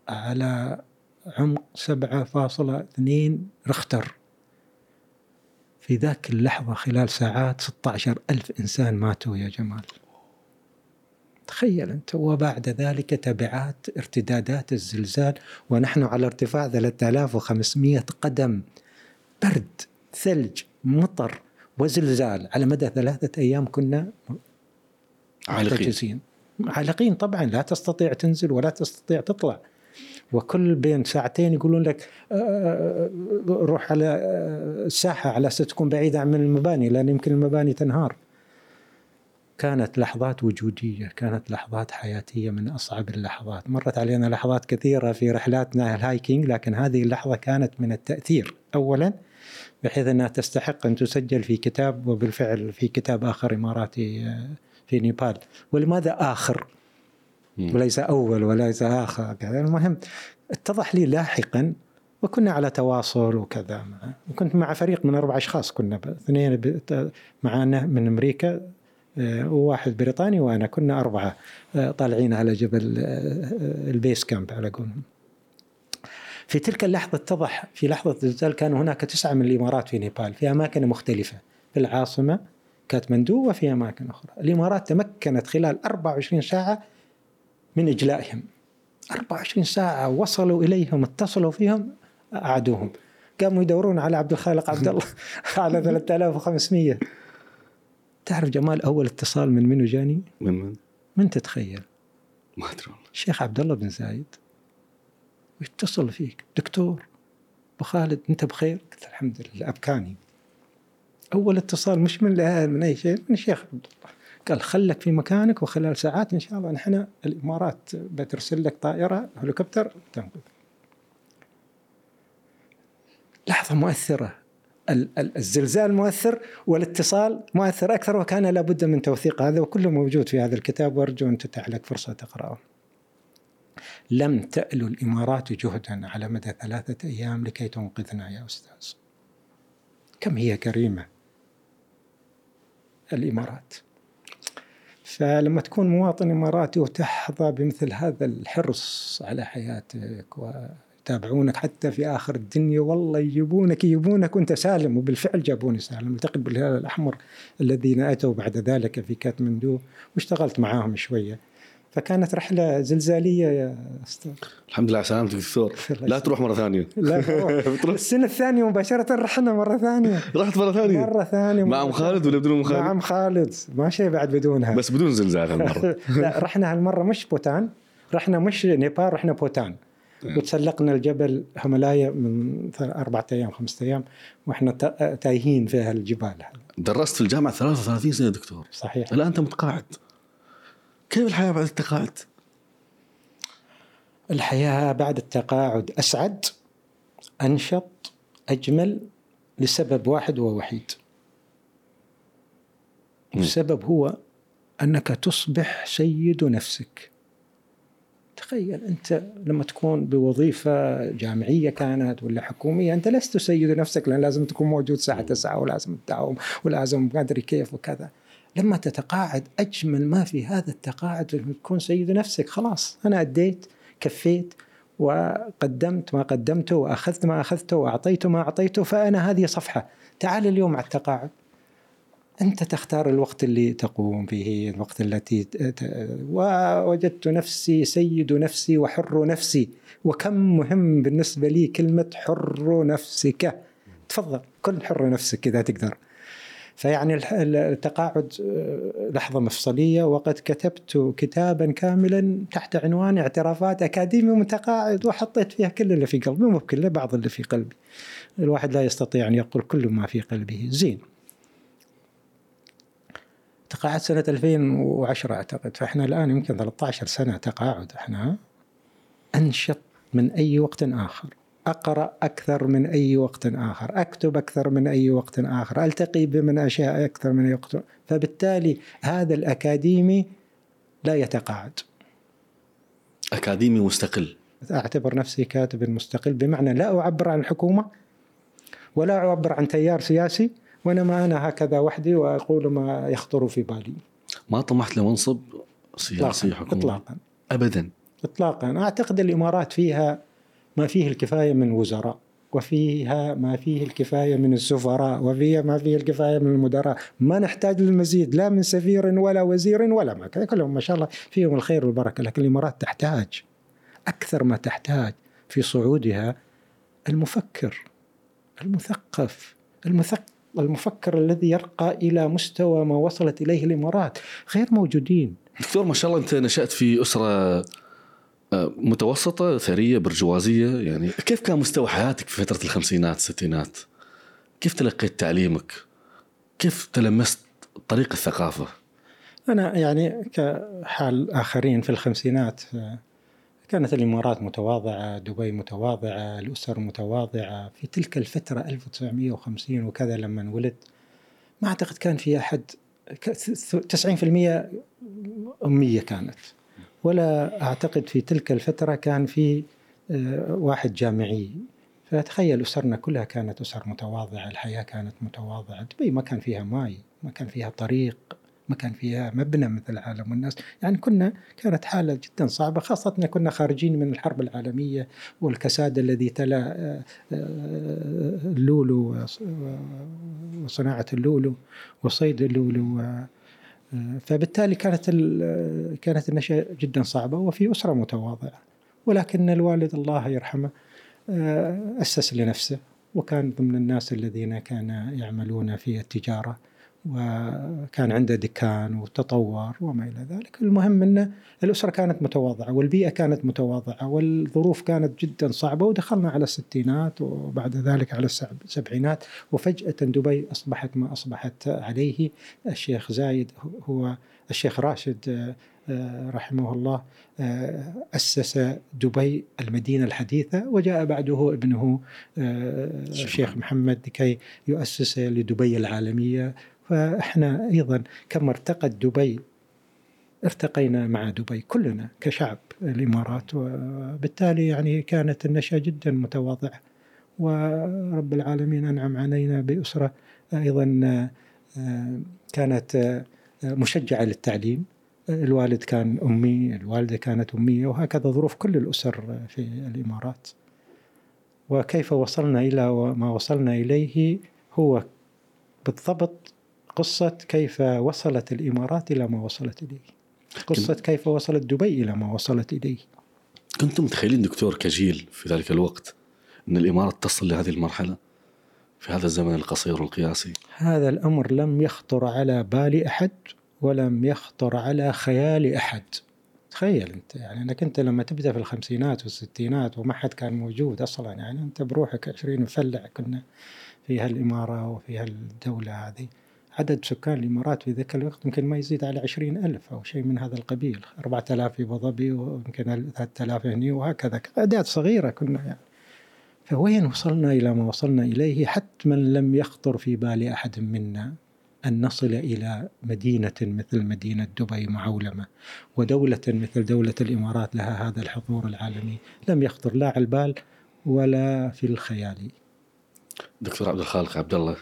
على عمق 7.2 رختر. في ذاك اللحظة خلال ساعات 16 ألف إنسان ماتوا يا جمال. تخيل أنت وبعد ذلك تبعات ارتدادات الزلزال ونحن على ارتفاع 3500 قدم. برد ثلج مطر وزلزال. على مدى ثلاثة أيام كنا عالقين. عالقين طبعا لا تستطيع تنزل ولا تستطيع تطلع. وكل بين ساعتين يقولون لك آه، روح على آه، الساحة على أساس تكون بعيدة عن المباني لأن يمكن المباني تنهار. كانت لحظات وجودية كانت لحظات حياتية من أصعب اللحظات. مرت علينا لحظات كثيرة في رحلاتنا الهايكينج لكن هذه اللحظة كانت من التأثير. أولا بحيث أنها تستحق أن تسجل في كتاب وبالفعل في كتاب آخر إماراتي آه، في نيبال. ولماذا آخر. وليس أول وليس آخر. كذا المهم اتضح لي لاحقا وكنا على تواصل وكذا. وكنت مع فريق من أربع أشخاص. كنا اثنين معنا من أمريكا آه، وواحد بريطاني وأنا كنا أربعة آه، طالعين على جبل آه، آه، ال base camp على قولهم. في تلك اللحظة اتضح في لحظة الزلزال كان هناك تسعة من الإمارات في نيبال في أماكن مختلفة. في العاصمة كاتمندو وفي أماكن أخرى. الإمارات تمكنت خلال 24 ساعة من إجلائهم. 24 ساعة وصلوا إليهم اتصلوا فيهم أعادوهم. قاموا يدورون على عبد الخالق عبد الله على 3500 تعرف جمال أول اتصال من منو جاني؟ من من؟ من تتخيل؟ ما أدري والله الشيخ عبد الله بن زايد ويتصل فيك دكتور أبو خالد أنت بخير؟ قلت الحمد لله ابكاني أول اتصال مش من من أي شيء من الشيخ عبد الله قال خلك في مكانك وخلال ساعات إن شاء الله نحن الإمارات بترسل لك طائرة هليكوبتر تنقذ لحظة مؤثرة الزلزال مؤثر والاتصال مؤثر أكثر وكان لابد من توثيق هذا وكله موجود في هذا الكتاب وأرجو أن تتاح لك فرصة تقرأه. لم تألو الإمارات جهدا على مدى ثلاثة أيام لكي تنقذنا يا أستاذ. كم هي كريمة الإمارات. فلما تكون مواطن إماراتي وتحظى بمثل هذا الحرص على حياتك ويتابعونك حتى في آخر الدنيا والله يجيبونك يجيبونك وأنت سالم. وبالفعل جابوني سالم. التقيت بالهلال الأحمر الذين أتوا بعد ذلك في كاتمندو واشتغلت معاهم شوية. فكانت رحلة زلزالية يا أستاذ. الحمد لله على سلامتك دكتور. لا تروح مرة ثانية. لا. السنة الثانية مباشرة رحنا مرة ثانية. رحت مرة ثانية؟ مرة ثانية مع أم خالد ولا بدون أم خالد؟ مع أم خالد. ما شيء بعد بدونها. بس بدون زلزال هالمرة. لا رحنا هالمرة مش بوتان. رحنا مش نيبال رحنا بوتان. وتسلقنا الجبل هملايا من أربعة أيام خمسة أيام وإحنا تا- تايهين في هالجبال. درست في الجامعة 33 سنة دكتور صحيح الآن أنت متقاعد كيف الحياة بعد التقاعد؟ الحياة بعد التقاعد أسعد أنشط أجمل لسبب واحد ووحيد. السبب هو أنك تصبح سيد نفسك تخيل أنت لما تكون بوظيفة جامعية كانت ولا حكومية أنت لست سيد نفسك لأن لازم تكون موجود ساعة تسعة ولازم تداوم ولازم ما أدري كيف وكذا. لما تتقاعد أجمل ما في هذا التقاعد أنك تكون سيد نفسك. خلاص أنا أديت كفيت وقدمت ما قدمته وأخذت ما أخذته وأعطيت ما أعطيته فأنا هذه صفحة. تعال اليوم على التقاعد. أنت تختار الوقت اللي تقوم به الوقت التي ووجدت نفسي سيد نفسي وحر نفسي وكم مهم بالنسبة لي كلمة حر نفسك. تفضل كن حر نفسك إذا تقدر. فيعني التقاعد آه، لحظة مفصلية وقد كتبت كتابا كاملا تحت عنوان اعترافات أكاديمي متقاعد وحطيت فيها كل اللي في قلبي مو كله بعض اللي في قلبي. الواحد لا يستطيع أن يقول كل ما في قلبه. زين. تقاعدت سنة 2010 أعتقد. فإحنا الآن يمكن 13 سنة تقاعد. إحنا أنشط من أي وقت آخر. أقرأ أكثر من أي وقت آخر. أكتب أكثر من أي وقت آخر. ألتقي بمن أشياء أكثر من أي وقت. فبالتالي هذا الأكاديمي لا يتقاعد. أكاديمي مستقل. أعتبر نفسي كاتب مستقل. بمعنى لا أعبر عن الحكومة ولا أعبر عن تيار سياسي وإنما أنا هكذا وحدي وأقول ما يخطر في بالي. ما طمحت لمنصب سياسي حكومي؟ إطلاقا. أبدا. إطلاقا. أعتقد الإمارات فيها ما فيه الكفاية من وزراء وفيها ما فيه الكفاية من السفراء وفيها ما فيه الكفاية من المدراء. ما نحتاج للمزيد لا من سفير ولا وزير ولا ما كلهم ما شاء الله فيهم الخير والبركة. لكن الإمارات تحتاج أكثر ما تحتاج في صعودها المفكر المثقف المثقف. المفكر الذي يرقى إلى مستوى ما وصلت إليه الإمارات غير موجودين. دكتور ما شاء الله أنت نشأت في أسرة آه، متوسطة ثرية برجوازية يعني كيف كان مستوى حياتك في فترة الخمسينات الستينات؟ كيف تلقيت تعليمك؟ كيف تلمست طريق الثقافة؟ أنا يعني كحال آخرين في الخمسينات آه، كانت الإمارات متواضعة، دبي متواضعة، الأسر متواضعة، في تلك الفترة 1950 وكذا لما ولد ما أعتقد كان في أحد 90% أمية كانت. ولا أعتقد في تلك الفترة كان في آه، واحد جامعي. فتخيل أسرنا كلها كانت أسر متواضعة، الحياة كانت متواضعة، دبي ما كان فيها ماي، ما كان فيها طريق، ما كان فيها مبنى مثل العالم والناس. يعني كنا كانت حالة جدا صعبة خاصة أن كنا خارجين من الحرب العالمية والكساد الذي تلا آه، آه، اللولو وصناعة اللولو وصيد اللولو فبالتالي كانت كانت النشأة جدا صعبة وفي أسرة متواضعة. ولكن الوالد الله يرحمه آه، أسس لنفسه وكان ضمن الناس الذين كان يعملون في التجارة. وكان عنده دكان وتطور وما إلى ذلك. المهم أن الأسرة كانت متواضعة والبيئة كانت متواضعة والظروف كانت جدا صعبة ودخلنا على الستينات وبعد ذلك على السبعينات وفجأة دبي أصبحت ما أصبحت عليه. الشيخ زايد هو الشيخ راشد آه، رحمه الله آه، أسس دبي المدينة الحديثة وجاء بعده ابنه آه، الشيخ محمد لكي يؤسس لدبي العالمية. فإحنا أيضا كما ارتقت دبي ارتقينا مع دبي كلنا كشعب الإمارات وبالتالي يعني كانت النشأة جدا متواضعة. ورب العالمين أنعم علينا بأسرة أيضا كانت مشجعة للتعليم. الوالد كان أمي الوالدة كانت أمية وهكذا ظروف كل الأسر في الإمارات. وكيف وصلنا إلى ما وصلنا إليه هو بالضبط قصة كيف وصلت الإمارات إلى ما وصلت إليه. قصة كيف وصلت دبي إلى ما وصلت إليه. كنتم متخيلين دكتور كجيل في ذلك الوقت أن الإمارات تصل لهذه المرحلة في هذا الزمن القصير والقياسي؟ هذا الأمر لم يخطر على بال أحد ولم يخطر على خيال أحد. تخيل أنت يعني أنك أنت لما تبدأ في الخمسينات والستينات وما حد كان موجود أصلا يعني أنت بروحك 20 مفلع كنا في هالإمارة وفي هالدولة هذه. عدد سكان الإمارات في ذاك الوقت يمكن ما يزيد على عشرين ألف أو شيء من هذا القبيل. أربعة آلاف في أبو ظبي ويمكن ثلاثة آلاف هني وهكذا. أعداد صغيرة كنا يعني. فوين وصلنا إلى ما وصلنا إليه؟ حتما لم يخطر في بال أحد منا أن نصل إلى مدينة مثل مدينة دبي معولمة ودولة مثل دولة الإمارات لها هذا الحضور العالمي. لم يخطر لا على البال ولا في الخيال. دكتور عبد الخالق عبد الله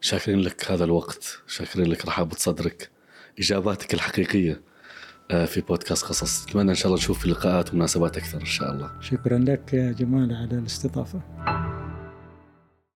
شاكرين لك هذا الوقت شاكرين لك رحابة صدرك إجاباتك الحقيقية آه، في بودكاست قصص. نتمنى إن شاء الله نشوف في لقاءات ومناسبات أكثر إن شاء الله. شكرا لك يا جمال على الاستضافة.